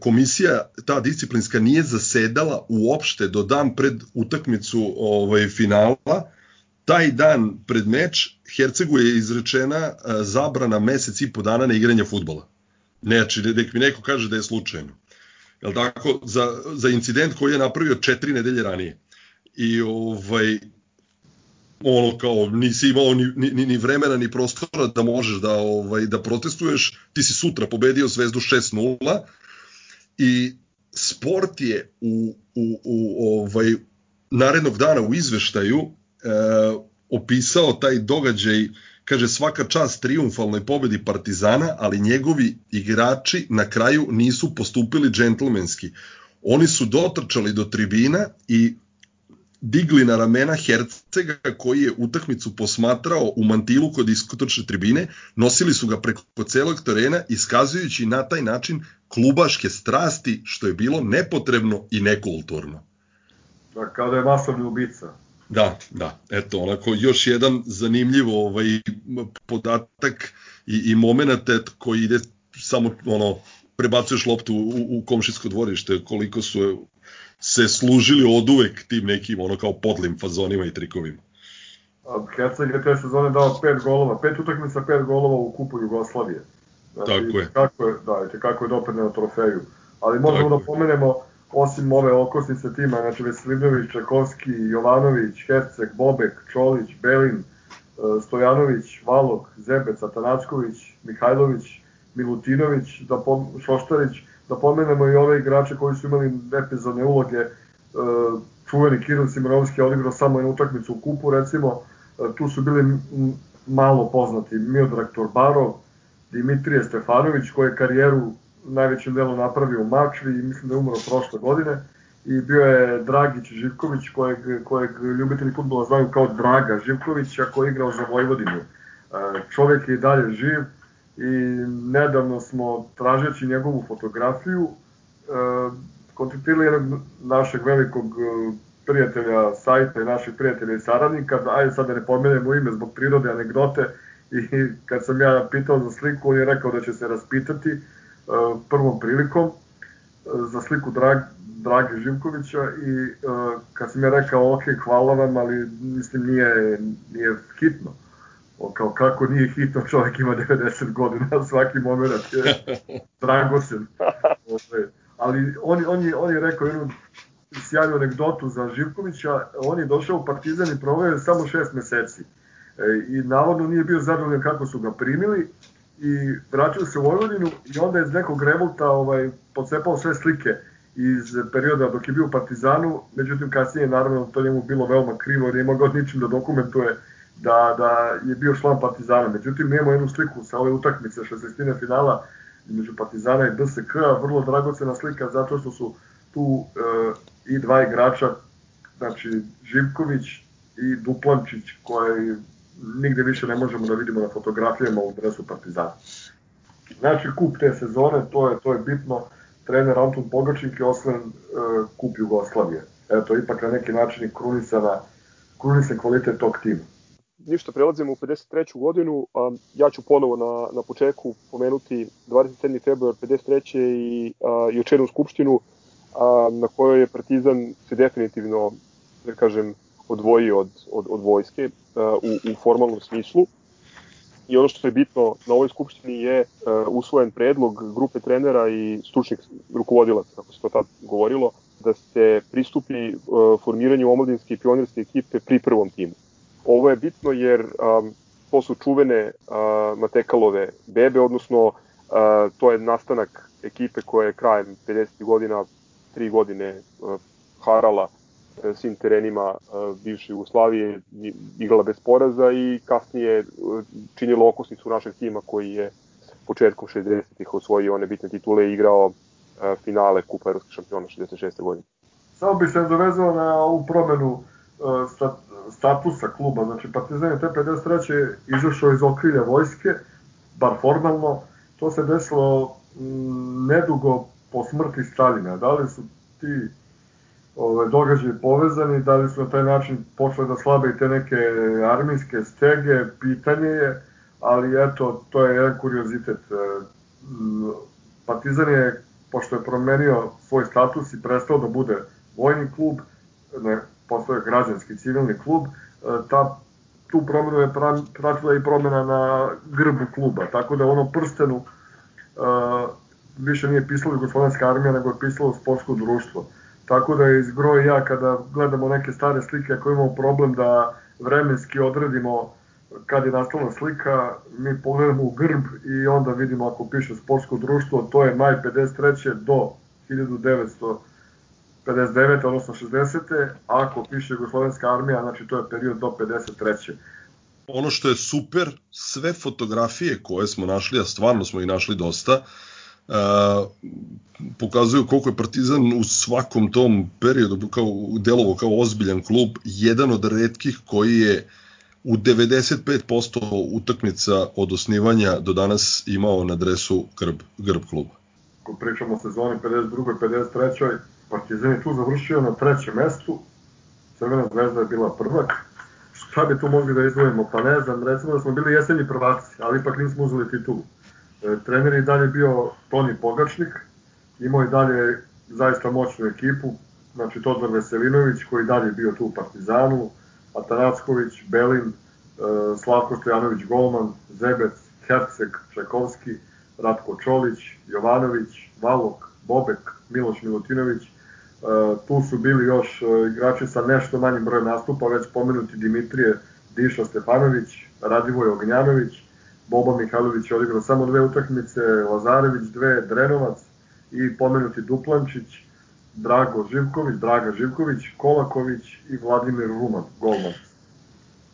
komisija ta disciplinska nije zasedala uopšte do dan pred utakmicu ovaj finala taj dan pred meč Hercegu je izrečena e, zabrana mesec i po dana na igranje futbola. Znači, nek mi neko kaže da je slučajno. Jel tako, za, za incident koji je napravio četiri nedelje ranije. I ovaj, ono kao nisi imao ni, ni, ni vremena ni prostora da možeš da ovaj da protestuješ, ti si sutra pobedio Zvezdu 6:0 i sport je u, u, u ovaj narednog dana u izveštaju e, opisao taj događaj kaže svaka čast triumfalnoj pobedi Partizana, ali njegovi igrači na kraju nisu postupili džentlmenski. Oni su dotrčali do tribina i digli na ramena Hercega koji je utakmicu posmatrao u mantilu kod iskotočne tribine, nosili su ga preko celog terena iskazujući na taj način klubaške strasti što je bilo nepotrebno i nekulturno. Da, kao da je masovni ubica. Da, da, eto, onako još jedan zanimljiv ovaj podatak i, i moment koji ide samo ono prebacuješ loptu u, u komšinsko dvorište, koliko su se služili od uvek tim nekim ono kao podlim fazonima i trikovima. Herceg je te sezone dao pet golova, pet utakmica, pet golova u kupu Jugoslavije. Znači, Tako je. Kako je, da, te kako je doprineo trofeju. Ali možemo Tako da pomenemo, osim ove okosnice tima, znači Veselinović, Čekovski, Jovanović, Herceg, Bobek, Čolić, Belin, e, Stojanović, Valog, Zebec, Atanacković, Mihajlović, Milutinović, da pom, Šoštarić, da pomenemo i ove igrače koji su imali epizodne uloge, e, čuveni Kiril Simonovski odigrao samo jednu utakmicu u kupu, recimo, e, tu su bili malo poznati Miodrag Torbarov, Dimitrije Stefanović, koji je karijeru najvećim delom napravio u Mačvi i mislim da je umro prošle godine, i bio je Dragić Živković, kojeg, kojeg ljubitelji futbola znaju kao Draga Živković, a koji je igrao za Vojvodinu. E, čovek je i dalje živ, i nedavno smo, tražeći njegovu fotografiju, e, kontaktirali jednog našeg velikog e, prijatelja sajta i naših prijatelja i saradnika, ajde sad da ne pomenemo ime zbog prirode anegdote, i kad sam ja pitao za sliku, on je rekao da će se raspitati e, prvom prilikom za sliku Drag, Drage Živkovića i kad sam ja rekao ok, hvala vam, ali mislim nije, nije hitno kao kako nije hitno, čovjek ima 90 godina, svaki moment je dragocen. Ali on, on, je, on je rekao jednu sjajnu anegdotu za Živkovića, on je došao u Partizan i proveo samo šest meseci. E, I navodno nije bio zadovoljan kako su ga primili i vratio se u Vojvodinu i onda je iz nekog revolta ovaj, pocepao sve slike iz perioda dok je bio u Partizanu, međutim kasnije naravno to njemu bilo veoma krivo jer nije mogao ničim da dokumentuje da, da je bio član Partizana. Međutim, imamo jednu sliku sa ove utakmice 16. finala između Partizana i BSK, vrlo dragocena slika zato što su tu e, i dva igrača, znači Živković i Duplančić, koje nigde više ne možemo da vidimo na fotografijama u dresu Partizana. Znači, kup te sezone, to je, to je bitno, trener Anton Pogačnik je osvojen e, kup Jugoslavije. Eto, ipak na neki način i krunisana, krunisan kvalitet tog tima ništa, prelazimo u 53. godinu. Ja ću ponovo na, na početku pomenuti 27. februar 53. i a, jučernu skupštinu a, na kojoj je Partizan se definitivno, da kažem, odvojio od, od, od vojske a, u, u formalnom smislu. I ono što je bitno na ovoj skupštini je a, usvojen predlog grupe trenera i stručnih rukovodilaca, kako se to tad govorilo, da se pristupi formiranju omladinske i pionirske ekipe pri prvom timu. Ovo je bitno jer um, to su čuvene uh, Matekalove bebe, odnosno uh, to je nastanak ekipe koja je krajem 50. godina, tri godine uh, harala uh, svim terenima uh, bivše Jugoslavije, igrala bez poraza i kasnije uh, činila okosnicu našeg tima koji je početkom 60-ih osvojio one bitne titule i igrao finale Kupa Evropskih šampiona 66. godine. Samo bi se dovezao na ovu promenu uh, statusa kluba, znači Partizan je te 53. izašao iz okrilja vojske, bar formalno, to se desilo mm, nedugo po smrti Stalina. Da li su ti ove, događaje povezani, da li su na taj način počele da slabe i te neke armijske stege, pitanje je, ali eto, to je jedan kuriozitet. E, Partizan je, pošto je promenio svoj status i prestao da bude vojni klub, ne, postoje građanski civilni klub, e, ta tu promenu je pratila i promena na grbu kluba, tako da ono prstenu uh, više nije pisalo Jugoslovenska armija, nego je pisalo sportsko društvo. Tako da je izgro i ja kada gledamo neke stare slike, ako imamo problem da vremenski odredimo kad je nastala slika, mi pogledamo u grb i onda vidimo ako piše sportsko društvo, to je maj 53. do 1900 59. odnosno 60. ako piše Jugoslovenska armija, znači to je period do 53. Ono što je super, sve fotografije koje smo našli, a stvarno smo ih našli dosta, a, pokazuju koliko je Partizan u svakom tom periodu kao delovo kao ozbiljan klub, jedan od retkih koji je u 95% utakmica od osnivanja do danas imao na dresu grb, grb kluba. Ako pričamo o sezoni 52. 53. Partizan je tu završio na trećem mestu, Crvena zvezda je bila prvak, šta bi tu mogli da izdvojimo? Pa ne znam, recimo da smo bili jesenji prvaci, ali ipak nismo uzeli titulu. E, trener je dalje bio Toni Pogačnik, imao je dalje zaista moćnu ekipu, znači Todor Veselinović koji dalje bio tu u Partizanu, Atanacković, Belin, e, Slavko Stojanović Golman, Zebec, Herceg, Čajkovski, Ratko Čolić, Jovanović, Valok, Bobek, Miloš Milutinović, tu su bili još e, igrači sa nešto manjim brojem nastupa, već pomenuti Dimitrije Diša Stefanović, Radivoj Ognjanović, Boba Mihajlović je odigrao samo dve utakmice, Lazarević dve, Drenovac i pomenuti Duplančić, Drago Živković, Draga Živković, Kolaković i Vladimir Ruman, golman.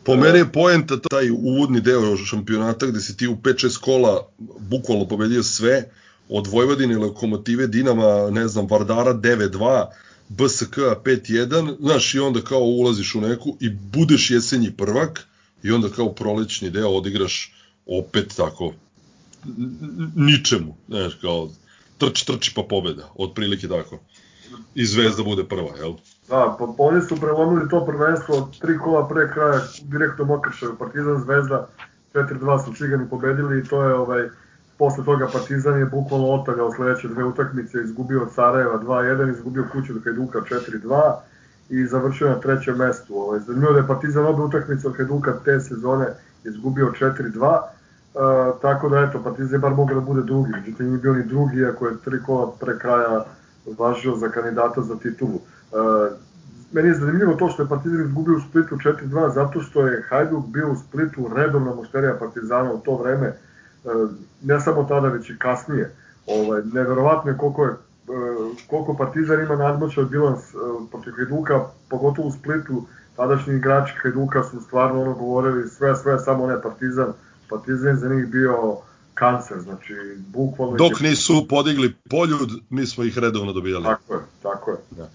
Po meni je poenta taj uvodni deo šampionata gde si ti u 5-6 kola bukvalno pobedio sve, od Vojvodine, Lokomotive, Dinama, ne znam, Vardara 9-2, BSK 5-1, znaš, i onda kao ulaziš u neku i budeš jesenji prvak i onda kao prolećni deo odigraš opet tako ničemu, znaš, kao trči, trči pa pobeda, otprilike tako. I Zvezda bude prva, jel? Da, pa, pa oni su prelomili to prvenstvo tri kola pre kraja direktnom okršaju. Partizan Zvezda 4-2 su Čigani pobedili i to je ovaj, posle toga Partizan je bukvalno otagao sledeće dve utakmice, izgubio od Sarajeva 2-1, izgubio kuću do Hajduka 4-2 i završio na trećem mestu. Ovaj, zanimljivo da je Partizan obe utakmice od Hajduka te sezone izgubio 4-2, Uh, tako da eto, Partizan je bar mogao da bude drugi, međutim nije bio ni drugi, iako je tri kola pre kraja važio za kandidata za titulu. Uh, meni je zanimljivo to što je Partizan izgubio u Splitu 4-2, zato što je Hajduk bio u Splitu redovna mušterija Partizana u to vreme, ne samo tada, već i kasnije. Ovaj, neverovatno je koliko je koliko Partizan ima nadmoćan bilans protiv Hajduka, pogotovo u Splitu, tadašnji igrači Hajduka su stvarno ono govorili sve, sve, samo ne Partizan, Partizan za njih bio kancer, znači bukvalno... Dok nisu podigli poljud, mi smo ih redovno dobijali. Tako je, tako je. Da.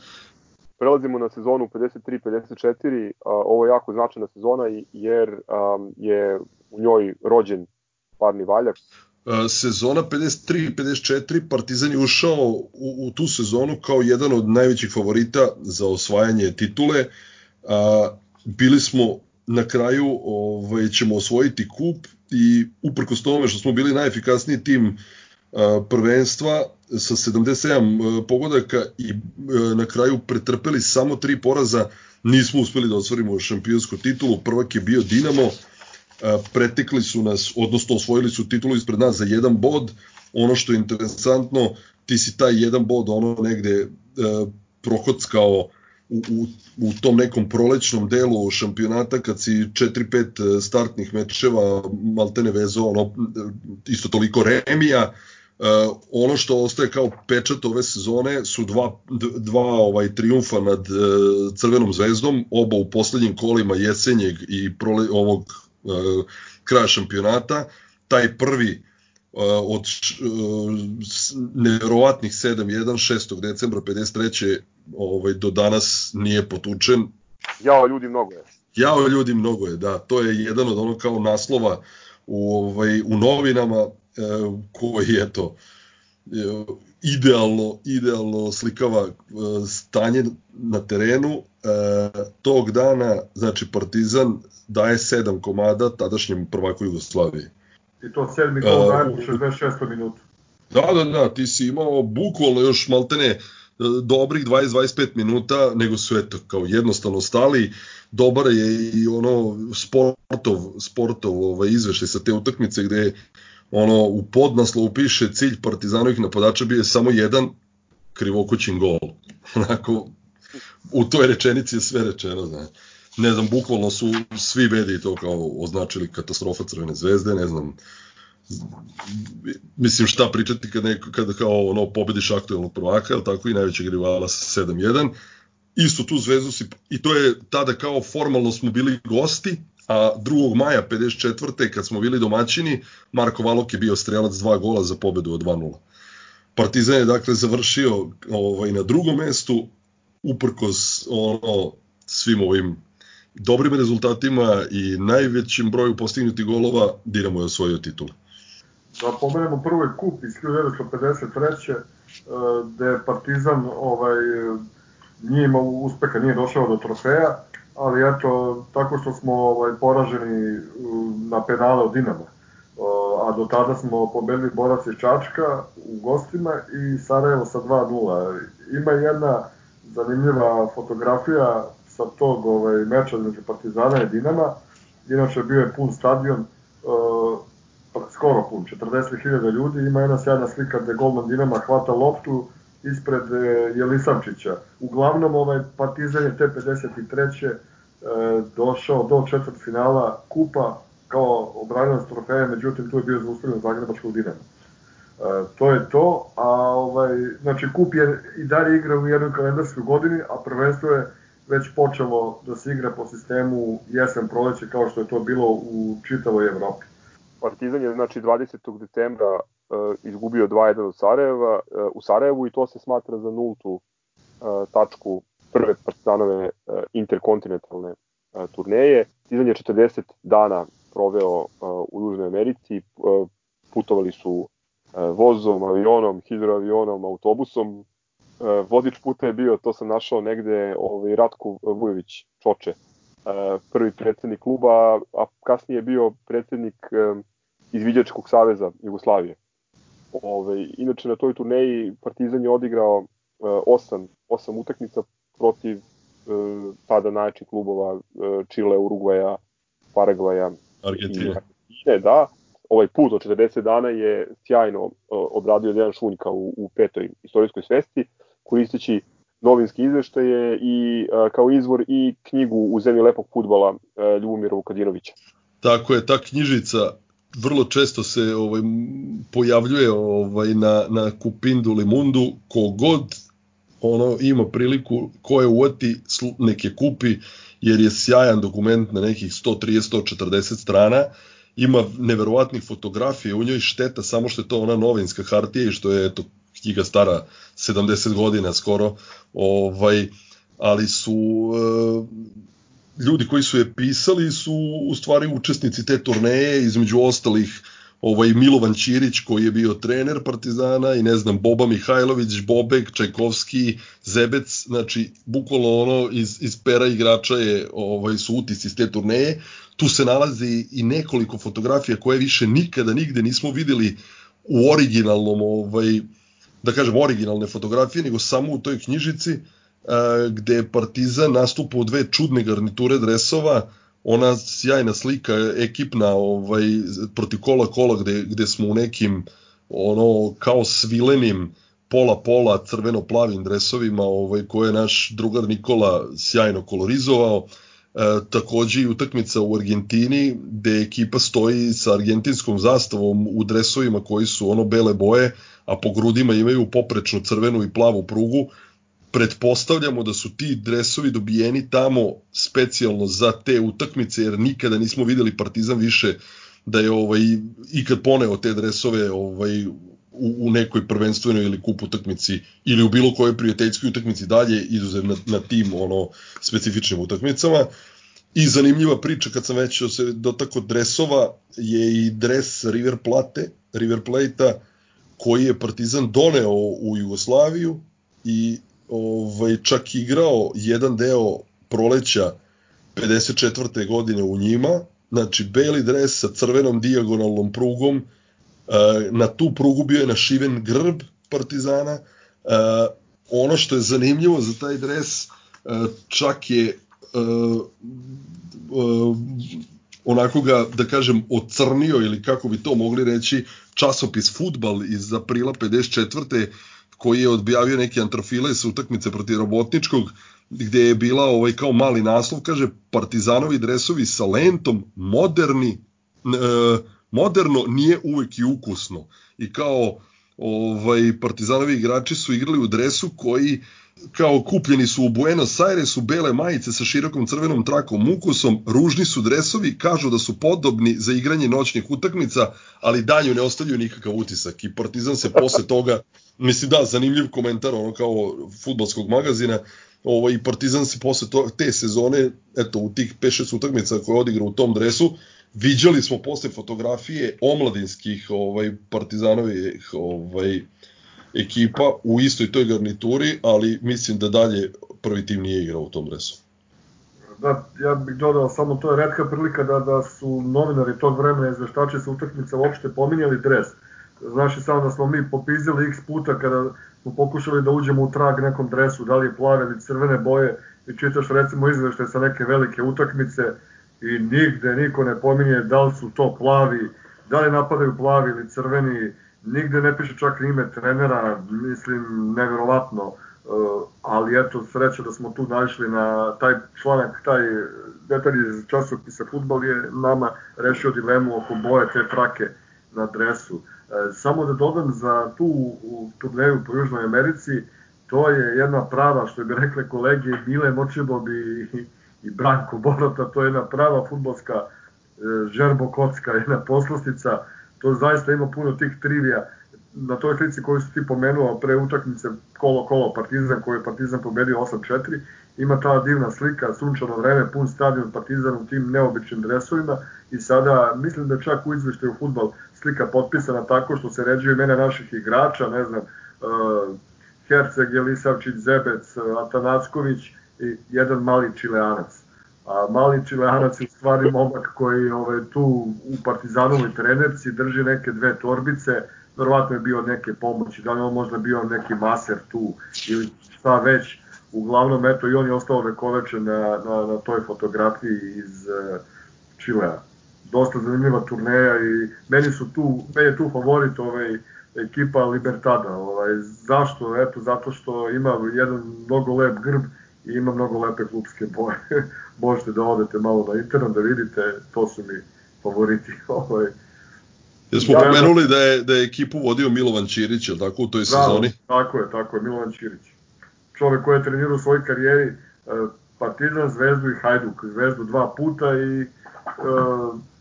Prelazimo na sezonu 53-54, ovo je jako značajna sezona jer je u njoj rođen parni valjak. Sezona 53-54, Partizan je ušao u, u tu sezonu kao jedan od najvećih favorita za osvajanje titule. Bili smo na kraju ovaj, ćemo osvojiti kup i uprkos tome što smo bili najefikasniji tim a, prvenstva sa 77 pogodaka i na kraju pretrpeli samo tri poraza, nismo uspeli da osvarimo šampionsku titulu, prvak je bio Dinamo, pretekli su nas, odnosno osvojili su titulu ispred nas za jedan bod, ono što je interesantno, ti si taj jedan bod ono negde a, prokockao u, u, u tom nekom prolećnom delu šampionata kad si 4-5 e, startnih mečeva maltene vezo ono, isto toliko remija. Uh, ono što ostaje kao pečat ove sezone su dva, dva ovaj triumfa nad uh, Crvenom zvezdom, oba u poslednjim kolima jesenjeg i prole, ovog kraja šampionata. Taj prvi od neverovatnih 7-1 6. decembra 53. Ovaj, do danas nije potučen. Jao ljudi mnogo je. Jao ljudi mnogo je, da. To je jedan od ono kao naslova u, ovaj, u novinama e, koji je to e, idealno, idealno slikava e, stanje na terenu. E, tog dana, znači Partizan daje sedam komada tadašnjem prvaku Jugoslaviji. I to sedmi gol daje u 66. minutu. Da, da, da, ti si imao bukvalno još maltene e, dobrih 20-25 minuta, nego su eto kao jednostavno stali. Dobar je i ono sportov, sportov ovaj, izveštaj sa te utakmice gde ono u podnaslovu piše cilj Partizanovih napadača bio je samo jedan krivokućin gol. Onako, u toj rečenici je sve rečeno, znači ne znam, bukvalno su svi mediji to kao označili katastrofa Crvene zvezde, ne znam, mislim šta pričati kad neko, kada kao ono pobediš aktualnog prvaka, ili tako i najvećeg rivala sa 7-1, isto tu zvezdu si, i to je tada kao formalno smo bili gosti, a 2. maja 54. kad smo bili domaćini, Marko Valok je bio strelac dva gola za pobedu od 2-0. Partizan je dakle završio ovaj, na drugom mestu, uprkos ono, svim ovim dobrim rezultatima i najvećim broju postignutih golova, Dinamo je osvojio titul. Da pomenemo prvo je kup iz 1953. e, gde je Partizan ovaj, nije imao uspeha, nije došao do trofeja, ali eto, tako što smo ovaj, poraženi na penale od Dinama. A do tada smo pobedili Borac iz Čačka u gostima i Sarajevo sa 2-0. Ima jedna zanimljiva fotografija sa tog ovaj, meča između Partizana i Dinama. Inače bio je pun stadion, uh, skoro pun, 40.000 ljudi. Ima jedna sjajna slika gde golman Dinama hvata loptu ispred uh, Jelisavčića. Uglavnom ovaj Partizan je te 53. Uh, došao do četvrt finala kupa kao obranilac trofeja, međutim tu je bio zaustavljen Zagrebačkog Dinama. E, to je to, a ovaj, znači kup je i dalje igra u jednoj kalendarskoj godini, a prvenstvo je već počelo da se igra po sistemu jesen proleće kao što je to bilo u čitavoj Evropi. Partizan je znači 20. decembra uh, izgubio 2-1 od Sarajeva, uh, u Sarajevu i to se smatra za nultu uh, tačku prve Partizanove uh, interkontinentalne uh, turneje. Partizan je 40 dana proveo uh, u Južnoj Americi, uh, putovali su vozom, avionom, hidroavionom, autobusom, E, vodič puta je bio, to sam našao negde, ovaj, Ratko Vujović Čoče, e, prvi predsednik kluba, a kasnije je bio predsednik e, Izviđačkog saveza Jugoslavije. Ove, ovaj, inače na toj turneji Partizan je odigrao osam, osam utakmica protiv tada najjačih klubova Čile, Urugvaja, Paragvaja Argentine. Argentine, da. Ovaj put od 40 dana je sjajno obradio Dejan Šunjka u, u petoj istorijskoj svesti koristeći novinske izveštaje i a, kao izvor i knjigu u zemlji lepog futbala Ljubomira Vukadinovića. Tako je, ta knjižica vrlo često se ovaj pojavljuje ovaj na na Kupindu Limundu kogod ono ima priliku ko je uvati neke kupi jer je sjajan dokument na nekih 130 140 strana ima neverovatnih fotografija u njoj šteta samo što je to ona novinska hartija i što je eto knjiga stara 70 godina skoro, ovaj, ali su e, ljudi koji su je pisali su u stvari učesnici te turneje, između ostalih ovaj Milovan Ćirić koji je bio trener Partizana i ne znam Boba Mihajlović, Bobek, Čajkovski, Zebec, znači bukvalno ono iz, iz pera igrača je ovaj su utisci iz te turneje. Tu se nalazi i nekoliko fotografija koje više nikada nigde nismo videli u originalnom ovaj da kažem, originalne fotografije, nego samo u toj knjižici gde je Partizan nastupa u dve čudne garniture dresova, ona sjajna slika ekipna ovaj protiv kola kola gde, gde smo u nekim ono kao svilenim pola pola crveno plavim dresovima ovaj koje je naš drugar Nikola sjajno kolorizovao E, takođe i utakmica u Argentini gde ekipa stoji sa argentinskom zastavom u dresovima koji su ono bele boje, a po grudima imaju poprečnu crvenu i plavu prugu. Pretpostavljamo da su ti dresovi dobijeni tamo specijalno za te utakmice jer nikada nismo videli Partizan više da je ovaj ikad poneo te dresove ovaj u, u nekoj prvenstvenoj ili kup utakmici ili u bilo kojoj prijateljskoj utakmici dalje izuzev na, na tim ono specifičnim utakmicama. I zanimljiva priča kad sam već se dotako dresova je i dres River Plate, River Plate-a koji je Partizan doneo u Jugoslaviju i ovaj čak igrao jedan deo proleća 54. godine u njima, znači beli dres sa crvenom dijagonalnom prugom, Eh, na tu prugu bio je našiven grb Partizana. Eh, ono što je zanimljivo za taj dres, eh, čak je onako ga, da kažem, ocrnio ili kako bi to mogli reći, časopis Futbal iz aprila 54 koji je odbijavio neke antrofile sa utakmice protiv Robotničkog, gde je bila ovaj kao mali naslov, kaže Partizanovi dresovi sa lentom, moderni, e, moderno nije uvek i ukusno. I kao ovaj, partizanovi igrači su igrali u dresu koji kao kupljeni su u Buenos Airesu bele majice sa širokom crvenom trakom mukusom, ružni su dresovi, kažu da su podobni za igranje noćnih utakmica, ali dalju ne ostavljaju nikakav utisak i Partizan se posle toga, mislim da, zanimljiv komentar ono kao futbolskog magazina, ovaj, Partizan se posle to, te sezone, eto, u tih 5-6 utakmica koje odigra u tom dresu, viđali smo posle fotografije omladinskih ovaj partizanovih ovaj ekipa u istoj toj garnituri, ali mislim da dalje prvi tim nije igrao u tom dresu. Da, ja bih dodao samo to je redka prilika da, da su novinari tog vremena izveštači sa utakmica uopšte pominjali dres. Znaš i samo da smo mi popizili x puta kada smo pokušali da uđemo u trag nekom dresu, da li je plave ili crvene boje i čitaš recimo izveštaj sa neke velike utakmice i nigde niko ne pominje da li su to plavi, da li napadaju plavi ili crveni, nigde ne piše čak ime trenera, mislim, neverovatno, uh, ali eto, sreća da smo tu naišli na taj članak, taj detalj iz časopisa futbol je nama rešio dilemu oko boje te trake na dresu. Uh, samo da dodam za tu turneju po Južnoj Americi, to je jedna prava, što bi rekle kolege, Bile Močibob i, i Branko Borota, to je jedna prava futbolska uh, žerbo kocka, jedna poslastica, to zaista ima puno tih trivija. Na toj slici koju si ti pomenuo pre utakmice kolo kolo Partizan koji je Partizan pobedio 8-4 ima ta divna slika sunčano vreme pun stadion Partizan u tim neobičnim dresovima i sada mislim da čak u izveštaju futbal slika potpisana tako što se ređuju imena naših igrača ne znam uh, Herceg, Jelisavčić, Zebec, Atanacković i jedan mali čileanac A mali čileanac je stvari momak koji ovaj, tu u Partizanovoj trenerci drži neke dve torbice, verovatno je bio neke pomoći, da li on možda bio neki maser tu ili šta već. Uglavnom, eto, i on je ostao vekovečen na, na, na toj fotografiji iz uh, Čilea. Dosta zanimljiva turneja i meni su tu, meni je tu favorit ovaj, ekipa Libertada. Ovaj, zašto? Eto, zato što ima jedan mnogo lep grb i ima mnogo lepe klubske boje. Možete da odete malo na internet da vidite, to su mi favoriti. Ovaj. Jesmo ja, pomenuli da je, da je ekipu vodio Milovan Ćirić, je tako, u toj sezoni? Da, tako je, tako je, Milovan Ćirić. Čovek koji je trenirao u svojoj karijeri e, Partizan, Zvezdu i Hajduk. Zvezdu dva puta i e,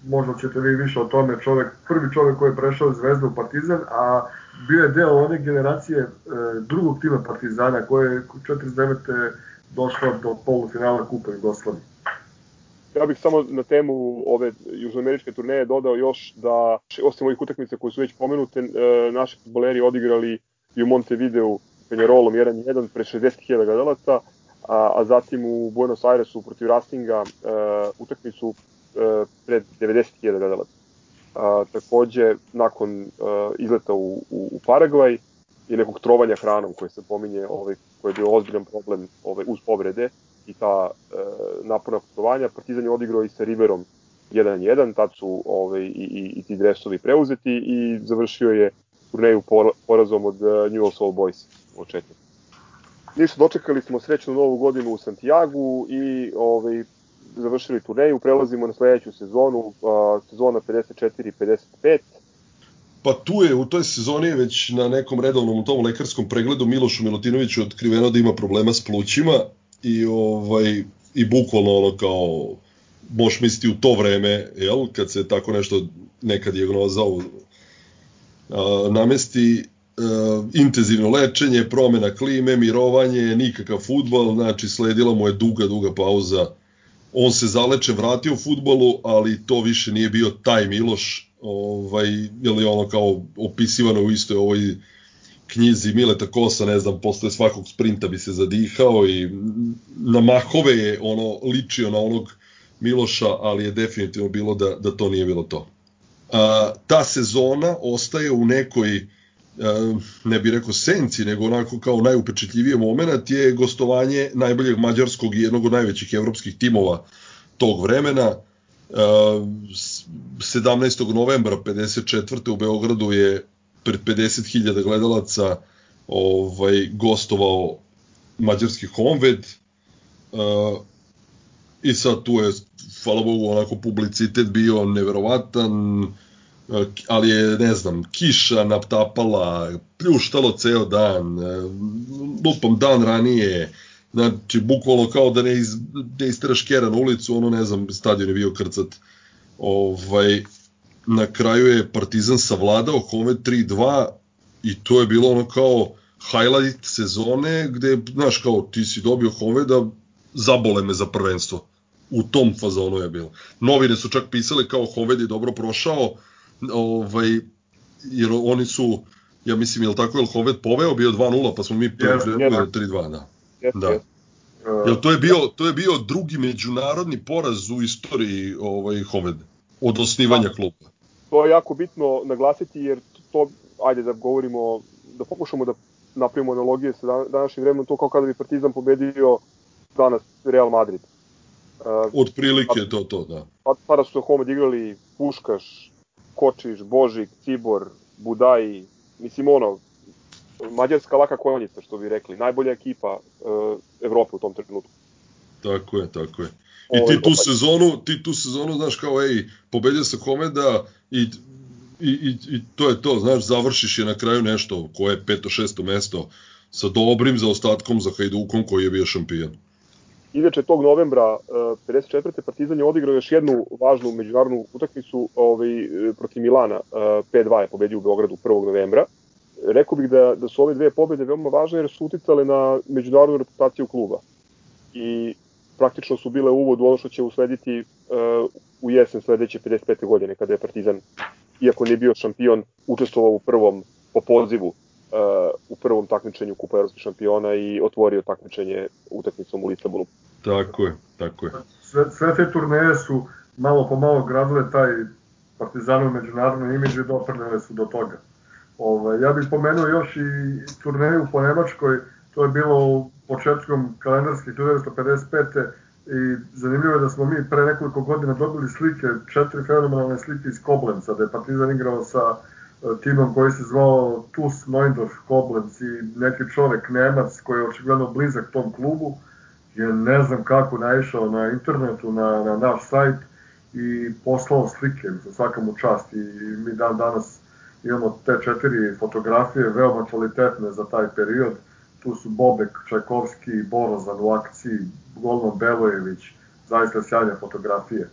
možda ćete vi više o tome, čovek, prvi čovek koji je prešao Zvezdu u Partizan, a bio je deo one generacije e, drugog tima Partizana koje je 49 došla do polufinala Kupa Jugoslavije. Ja bih samo na temu ove južnoameričke turneje dodao još da, osim ovih utakmica koje su već pomenute, e, naši futboleri odigrali i u Montevideo Penjarolom 1-1 pre 60.000 gledalaca, a, a zatim u Buenos Airesu protiv Rastinga uh, utakmicu uh, pred 90.000 gledalaca. A, takođe, nakon uh, izleta u, u, u Paragvaj i nekog trovanja hranom koje se pominje ovaj, koji je bio ozbiljan problem ovaj, uz povrede i ta e, naporna putovanja. Partizan je odigrao i sa Riverom 1-1, tad su ovaj, i, i, i ti dresovi preuzeti i završio je turneju porazom od uh, Newell's All Boys od četiri. Nisu dočekali smo srećnu novu godinu u Santiago i ovaj, završili turneju, prelazimo na sledeću sezonu, uh, sezona 54-55, Pa tu je, u toj sezoni već na nekom redovnom tom lekarskom pregledu Milošu Milutinoviću otkriveno da ima problema s plućima i ovaj i bukvalno ono kao možeš misliti u to vreme, jel, kad se tako nešto neka dijagnoza a, namesti a, intenzivno lečenje, promena klime, mirovanje, nikakav futbal, znači sledila mu je duga, duga pauza. On se zaleče, vratio u futbolu, ali to više nije bio taj Miloš ovaj, je ono kao opisivano u istoj ovoj knjizi Mileta Kosa, ne znam, posle svakog sprinta bi se zadihao i na mahove je ono ličio na onog Miloša, ali je definitivno bilo da, da to nije bilo to. A, ta sezona ostaje u nekoj ne bih rekao senci, nego onako kao najupečetljivije moment je gostovanje najboljeg mađarskog i jednog od najvećih evropskih timova tog vremena, 17. novembra 54. u Beogradu je pred 50.000 gledalaca ovaj gostovao mađarski Honved i sad tu je hvala Bogu onako publicitet bio neverovatan ali je, ne znam, kiša naptapala, pljuštalo ceo dan, e, lupam dan ranije, znači, bukvalno kao da ne, iz, ne isteraš kera na ulicu, ono, ne znam, stadion je bio krcat. Ovaj, na kraju je Partizan savladao Home 3-2 i to je bilo ono kao highlight sezone gde, znaš, kao ti si dobio Home da zabole me za prvenstvo. U tom fazonu je bilo. Novine su čak pisale kao Hoved je dobro prošao, ovaj, jer oni su, ja mislim, je li tako, je li Hoved poveo, bio 2-0, pa smo mi preokrenuli Yes, yes, 3-2, da. Jeste, Da. jeste. Jel to je bio to je bio drugi međunarodni poraz u istoriji ovaj Hoved od osnivanja kluba. to je jako bitno naglasiti jer to, ajde da govorimo, da pokušamo da napravimo analogije sa dan- današnjim vremenom, to kao kada bi Partizan pobedio danas Real Madrid. Uh, Od prilike je to to, da. pa, tada su Homed igrali Puškaš, Kočiš, Božik, Cibor, Budaj, mislim ono, mađarska laka konjica, što bi rekli, najbolja ekipa uh, Evrope u tom trenutku. Tako je, tako je. I Ovaj, ti tu sezonu, ti tu sezonu, znaš, kao, ej, pobedio sa Komeda i, i, i, i to je to, znaš, završiš je na kraju nešto, koje je peto, šesto mesto, sa dobrim zaostatkom za Hajdukom koji je bio šampion. Inače, tog novembra uh, 54. Partizan je odigrao još jednu važnu međunarodnu utakmicu ovaj, e, protiv Milana. Uh, 5-2 je pobedio u Beogradu 1. novembra. Rekao bih da, da su ove dve pobede veoma važne jer su uticale na međunarodnu reputaciju kluba. I praktično su bile uvod u ono što će uslediti u jesen sledeće 55. godine, kada je Partizan, iako nije bio šampion, učestvovao u prvom po pozivu u prvom takmičenju Kupa Evropskih šampiona i otvorio takmičenje utakmicom u Lisabonu. Tako je, tako je. sve, sve te turneje su malo po malo gradile taj partizanov međunarodni imidž i doprinele su do toga. Ove, ja bih pomenuo još i turneju po Nemačkoj, to je bilo u početkom kalendarske 1955. I zanimljivo je da smo mi pre nekoliko godina dobili slike, četiri fenomenalne slike iz Koblenca, da je Partizan igrao sa e, timom koji se zvao TuS Neundorf Koblenz i neki čovek Nemac koji je očigledno blizak tom klubu je ne znam kako naišao na internetu, na, na naš sajt i poslao slike, za svaka mu čast i mi dan danas imamo te četiri fotografije, veoma kvalitetne za taj period. Tu su Bobek, Čajkovski, Borozan u akciji, Golman Belojević, zaista sjajne fotografije.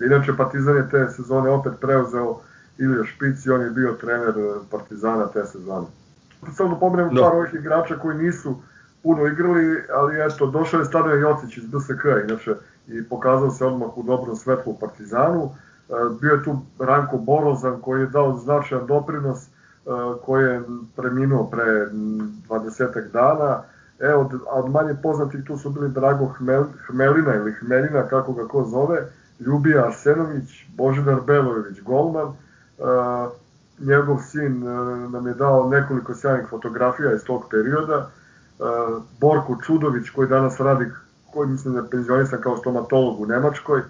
Inače, Partizan je te sezone opet preuzeo Ilija Špic i on je bio trener eh, Partizana te sezone. Samo da pomenem Da. par ovih igrača koji nisu puno igrali, ali eto, došao je Stanoje Jocić iz BSK, inače, i pokazao se odmah u dobrom svetlu u Partizanu. E, Bio je tu Ranko Borozan koji je dao značajan doprinos, e, koji je preminuo pre 20 dana. E, od, od manje poznatih tu su bili Drago Hmel, Hmelina ili Hmelina, kako ga ko zove, Ljubija Arsenović, Božidar Belojević, golman. Njegov sin e, nam je dao nekoliko sjajnih fotografija iz tog perioda. E, Borko Čudović koji danas radi, koji mislim da je penzionisan kao stomatolog u Nemačkoj,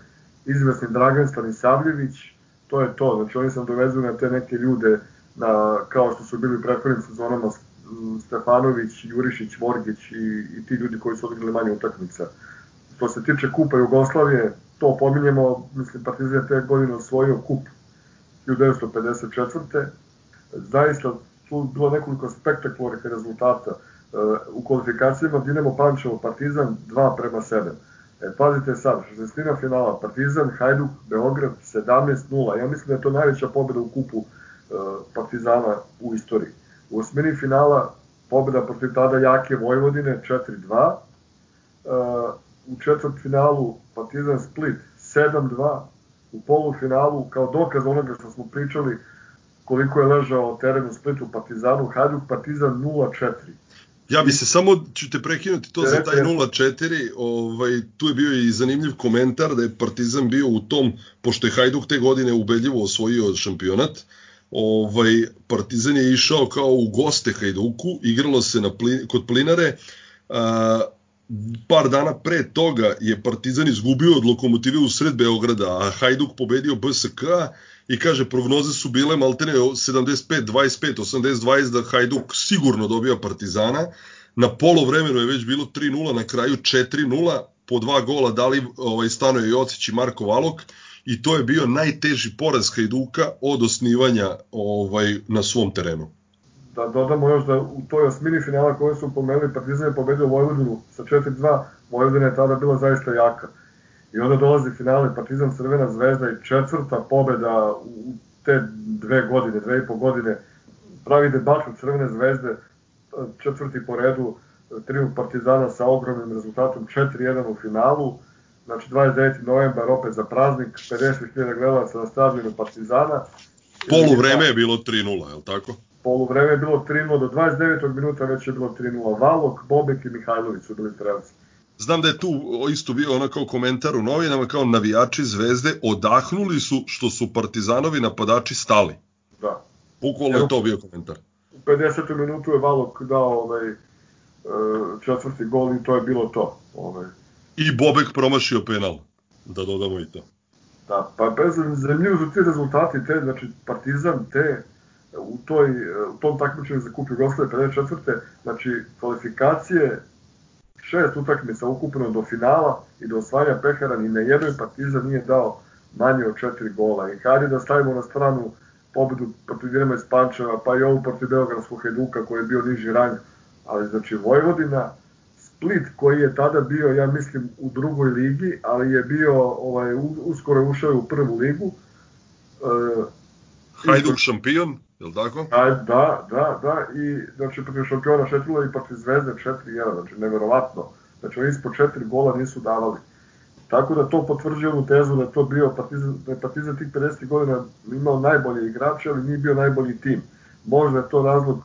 izvesni Dragan Stanisavljević, to je to, znači oni sam dovezu na te neke ljude na, kao što su bili u prethodnim sezonama Stefanović, Jurišić, Vorgić i, i ti ljudi koji su odigrali manje utakmica. Što se tiče Kupa Jugoslavije, to pominjemo, mislim Partizan te godine osvojio kup 1954. Zaista tu bilo nekoliko spektakularnih rezultata. E, U kvalifikacijama Dinamo Pančevo Partizan 2 prema 7. E, pazite sad, 16. finala Partizan, Hajduk, Beograd 17-0. Ja mislim da je to najveća pobjeda u kupu e, Partizana u istoriji. U osmini finala pobjeda protiv tada jake Vojvodine 4-2. E, u četvrt finalu Partizan Split 7-2. U polufinalu, kao dokaz onoga što smo pričali, koliko je ležao teren u Splitu Partizanu, Hajduk Partizan 0-4. Ja bi se samo, ću te prekinuti to za taj Reci. 0-4, ovaj, tu je bio i zanimljiv komentar da je Partizan bio u tom, pošto je Hajduk te godine ubedljivo osvojio šampionat, ovaj, Partizan je išao kao u goste Hajduku, igralo se na plin, kod Plinare, a, par dana pre toga je Partizan izgubio od lokomotive u sred Beograda, a Hajduk pobedio BSK i kaže prognoze su bile maltene 75, 25, 80, 20 da Hajduk sigurno dobija Partizana. Na polovremenu je već bilo 3-0, na kraju 4-0, po dva gola dali ovaj Stanoje Jocić i Marko Valok i to je bio najteži poraz Hajduka od osnivanja ovaj na svom terenu. Da dodamo još da u toj osmini finala koje su pomenuli Partizan je pobedio Vojvodinu sa 4-2, Vojvodina je tada bila zaista jaka. I onda dolazi finale Partizan Crvena zvezda i četvrta pobeda u te dve godine, dve i po godine, pravi debakl Crvene zvezde, četvrti po redu, triumf Partizana sa ogromnim rezultatom 4-1 u finalu, znači 29. novembar opet za praznik, 50.000 gledalaca na stadionu Partizana. Polu vreme je bilo 3-0, je li tako? Polu vreme je bilo 3-0, do 29. minuta već je bilo 3-0. Valok, Bobek i Mihajlović su bili strelci. Znam da je tu isto bio ono kao komentar u novinama, kao navijači zvezde odahnuli su što su partizanovi napadači stali. Da. Bukvalno je to bio komentar. U 50. minutu je Valok dao ovaj, e, četvrti gol i to je bilo to. Ovaj. I Bobek promašio penal, da dodamo i to. Da, pa bez zanimljivo su ti rezultati, te, znači Partizan, te, u, toj, u tom takmičenju za kup Jugoslavije 54. Znači, kvalifikacije šest utakmica ukupno do finala i do osvajanja pehara ni na jednoj Partizan nije dao manje od četiri gola. I je da stavimo na stranu pobedu protiv Dinama iz Pančeva, pa i ovu protiv Beogradskog Hajduka koji je bio niži rang, ali znači Vojvodina, Split koji je tada bio, ja mislim, u drugoj ligi, ali je bio, ovaj, uskoro ušao u prvu ligu. E, Hajduk šampion, je li tako? A, da, da, da, i znači protiv šampiona šetrila i protiv Zvezde 4-1, znači neverovatno. Znači oni ispod četiri gola nisu davali. Tako da to potvrđuje onu tezu da to bio Partizan, da je Partizan tih 50 godina imao najbolje igrače, ali nije bio najbolji tim. Možda je to razlog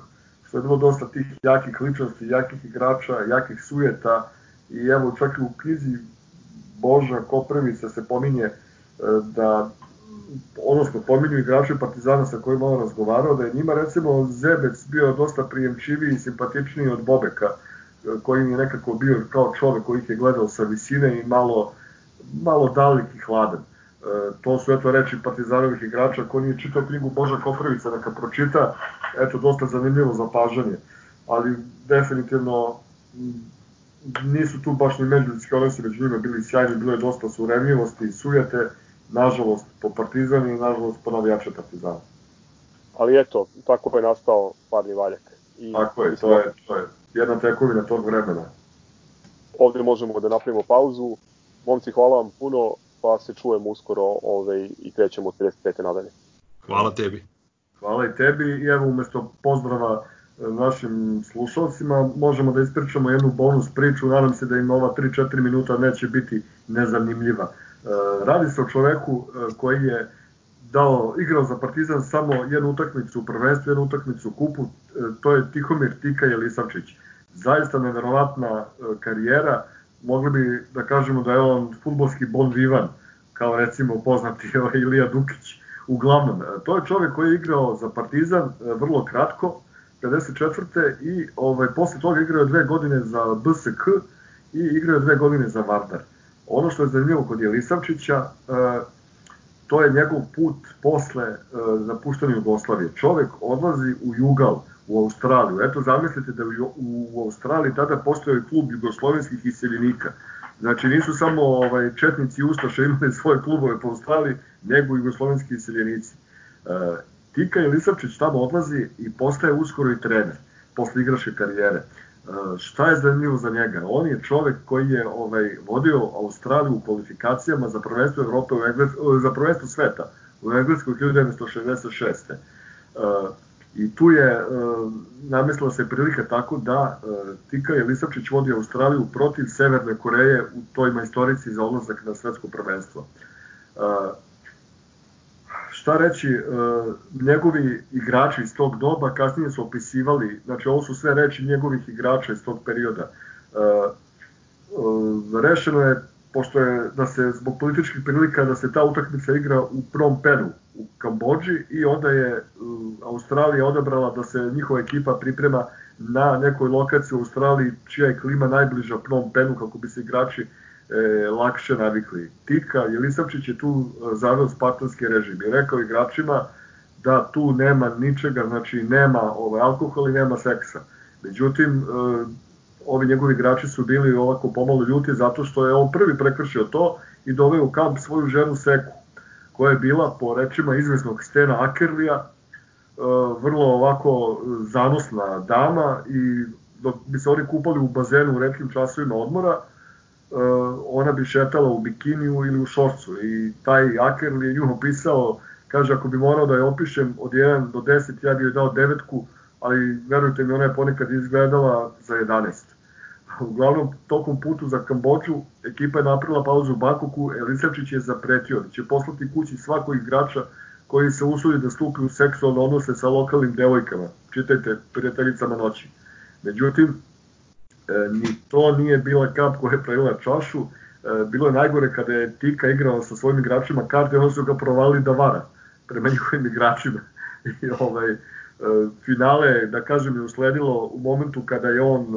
što je bilo dosta tih jakih ličnosti, jakih igrača, jakih sujeta i evo čak i u knjizi Boža Koprevica se pominje e, da odnosno pominju igrače Partizana sa kojima on razgovarao, da je njima recimo Zebec bio dosta prijemčiviji i simpatičniji od Bobeka, koji je nekako bio kao čovek koji ih je gledao sa visine i malo, malo dalik i hladan. E, to su eto reči Partizanovih igrača, ko nije čitao knjigu Boža Koprivica, neka pročita, eto dosta zanimljivo za pažanje, ali definitivno nisu tu baš ni međuljudski odnosi među njima bili sjajni, bilo je dosta suremljivosti i sujete, nažalost po Partizanu i nažalost po navijače Partizana. Ali eto, tako je nastao parni valjak. I, tako je, to je, to je jedna tekovina tog vremena. Ovde možemo da napravimo pauzu. Momci, hvala vam puno, pa se čujemo uskoro ovaj, i krećemo od 55. nadalje. Hvala tebi. Hvala i tebi i evo umesto pozdrava e, našim slušalcima možemo da ispričamo jednu bonus priču, nadam se da im ova 3-4 minuta neće biti nezanimljiva. E, radi se o čoveku e, koji je dao, igrao za Partizan samo jednu utakmicu u prvenstvu, jednu utakmicu u kupu, e, to je Tihomir Tika Jelisavčić. Zaista neverovatna karijera, mogli bi da kažemo da je on futbolski bon vivan, kao recimo poznati ovaj Ilija Dukić. Uglavnom, to je čovek koji je igrao za Partizan vrlo kratko, 54. i ovaj, posle toga igrao dve godine za BSK i igrao dve godine za Vardar. Ono što je zanimljivo kod Jelisavčića, e, to je njegov put posle e, napuštanja Jugoslavije. Čovek odlazi u Jugal, u Australiju. Eto, zamislite da u Australiji tada postoje klub jugoslovenskih iseljenika. Znači, nisu samo ovaj, četnici i imali svoje klubove po Australiji, nego i jugoslovenski iseljenici. E, Tika Jelisavčić tamo odlazi i postaje uskoro i trener posle igraše karijere. E, šta je zanimljivo za njega? On je čovek koji je ovaj, vodio Australiju u kvalifikacijama za prvenstvo Evrope u Engles, za prvenstvo sveta u Engleskoj 1966. Uh, I tu je uh, namislila se prilika tako da Tika Jelisavčić vodi Australiju protiv Severne Koreje u toj majstorici za odlazak na svetsko prvenstvo. Uh, šta reći, e, njegovi igrači iz tog doba kasnije su opisivali, znači ovo su sve reči njegovih igrača iz tog perioda. E, e, rešeno je, pošto je da se zbog političkih prilika da se ta utakmica igra u Prom Penu u Kambođi i onda je Australija odabrala da se njihova ekipa priprema na nekoj lokaciji u Australiji čija je klima najbliža Prom Penu kako bi se igrači e, lakše navikli. Tika Jelisavčić je tu e, zaveo spartanski režim i rekao igračima da tu nema ničega, znači nema ovaj, alkohol i nema seksa. Međutim, e, ovi njegovi igrači su bili ovako pomalo ljuti zato što je on prvi prekršio to i doveo u kamp svoju ženu Seku. koja je bila po rečima izvesnog Stena Akerlija e, vrlo ovako zanosna dama i dok bi se oni kupali u bazenu u retkim časovima odmora, ona bi šetala u bikiniju ili u šorcu i taj Akerli je nju opisao, kaže ako bi morao da je opišem od 1 do 10, ja bi joj dao devetku, ali verujte mi ona je ponekad izgledala za 11. Uglavnom, tokom putu za Kambođu, ekipa je napravila pauzu u Bakoku, Elisavčić je zapretio da će poslati kući svakog igrača koji se usudi da stupi u seksualne odnose sa lokalnim devojkama. Čitajte, prijateljicama noći. Međutim, ni to nije bila kap koja je pravila čašu, e, bilo je najgore kada je Tika igrao sa svojim igračima karte, onda su ga provali da vara prema njihovim igračima. I ovaj, finale, da kažem, je usledilo u momentu kada je on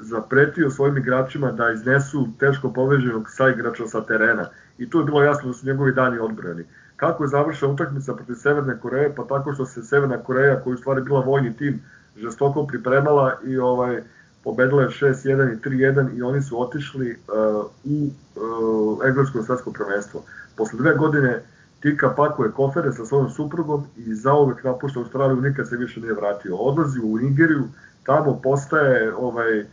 zapretio svojim igračima da iznesu teško poveženog igrača sa terena. I tu je bilo jasno da su njegovi dani odbrojeni. Kako je završena utakmica protiv Severne Koreje? Pa tako što se Severna Koreja, koja je u stvari bila vojni tim, žestoko pripremala i ovaj pobedila je 6-1 i 3-1 i oni su otišli uh, u uh, englesko svetsko prvenstvo. Posle dve godine Tika pakuje kofere sa svojom suprugom i zauvek napušta Australiju, nikad se više nije vratio. Odlazi u Nigeriju, tamo postaje ovaj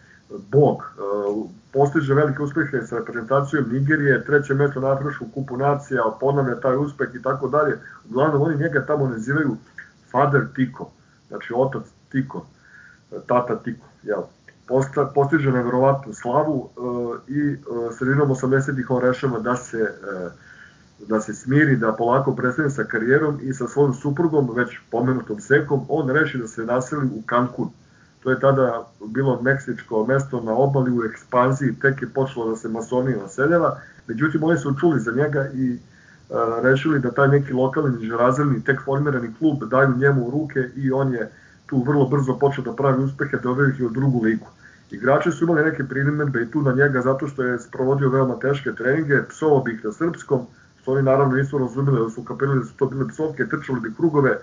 bog, uh, postiže velike uspehe sa reprezentacijom Nigerije, treće mesto na Afričku kupu nacija, ponavlja taj uspeh i tako dalje. Uglavnom oni njega tamo nazivaju Father Tiko, znači otac Tiko, tata Tiko, jel? Posta, postiže nevjerovatnu slavu uh, i sredinom 80-ih on rešava da se uh, da se smiri, da polako prestane sa karijerom i sa svojom suprugom, već pomenutom Sekom, on reši da se naseli u Cancun. To je tada bilo meksičko mesto na obali u ekspanziji, tek je počelo da se masonija naseljava, međutim oni su čuli za njega i uh, rešili da taj neki lokalni nižerazredni, tek formirani klub daju njemu u ruke i on je tu vrlo brzo počeo da pravi uspehe, doveo ih i u drugu ligu. Igrači su imali neke primedbe i tu na njega zato što je sprovodio veoma teške treninge, psovo bih na srpskom, što oni naravno nisu razumeli da su kapirali da su to bile psovke, trčali bi krugove,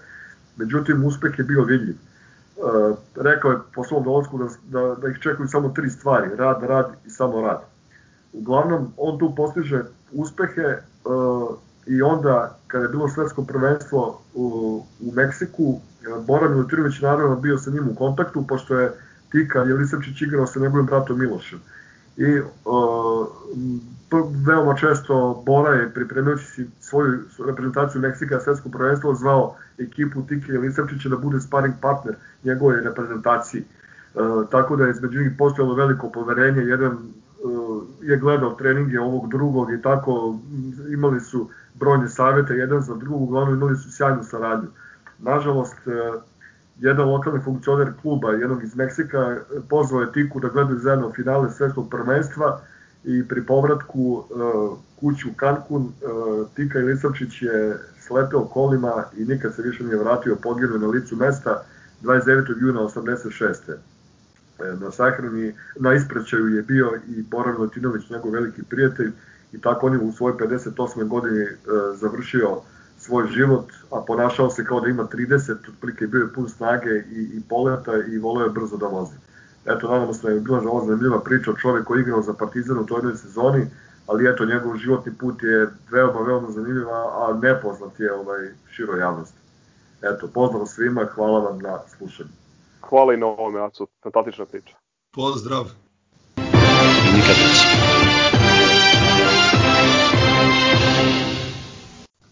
međutim uspeh je bio vidljiv. E, rekao je po svom dolazku da, da, da ih čekaju samo tri stvari, rad, rad i samo rad. Uglavnom, on tu postiže uspehe e, i onda, kada je bilo svetsko prvenstvo u, u Meksiku, Bora Milutirović naravno bio sa njim u kontaktu, pošto je Tika Jelisavčić igrao sa njegovim bratom Milošem. I uh, veoma često Bora je pripremajući si svoju reprezentaciju Meksika svetsko prvenstvo zvao ekipu Tike Jelisavčića da bude sparring partner njegove reprezentaciji. Uh, tako da je između njih postojalo veliko poverenje, jedan uh, je gledao treninge ovog drugog i tako imali su brojne savete jedan za drugog, uglavnom imali su sjajnu saradnju. Nažalost, uh, jedan lokalni funkcioner kluba, jednog iz Meksika, pozvao je Tiku da gledaju zajedno finale svetskog prvenstva i pri povratku uh, kući u Cancun uh, Tika Ilisavčić je sleteo kolima i nikad se više nije vratio, poginuo na licu mesta 29. juna 86. E, na sahrani, na isprećaju je bio i Boran Latinović, njegov veliki prijatelj, i tako on je u svojoj 58. godini uh, završio svoj život, a ponašao se kao da ima 30, otprilike bio je pun snage i, i poleta i voleo je brzo da vozi. Eto, nadamo se da je bila ovo zanimljiva priča o čovek koji je igrao za Partizan u toj jednoj sezoni, ali eto, njegov životni put je veoma, veoma zanimljiv, a nepoznat je ovaj, široj javnosti. Eto, pozdrav svima, hvala vam na slušanju. Hvala i na ovome, Acu, fantastična priča. Pozdrav! Nikad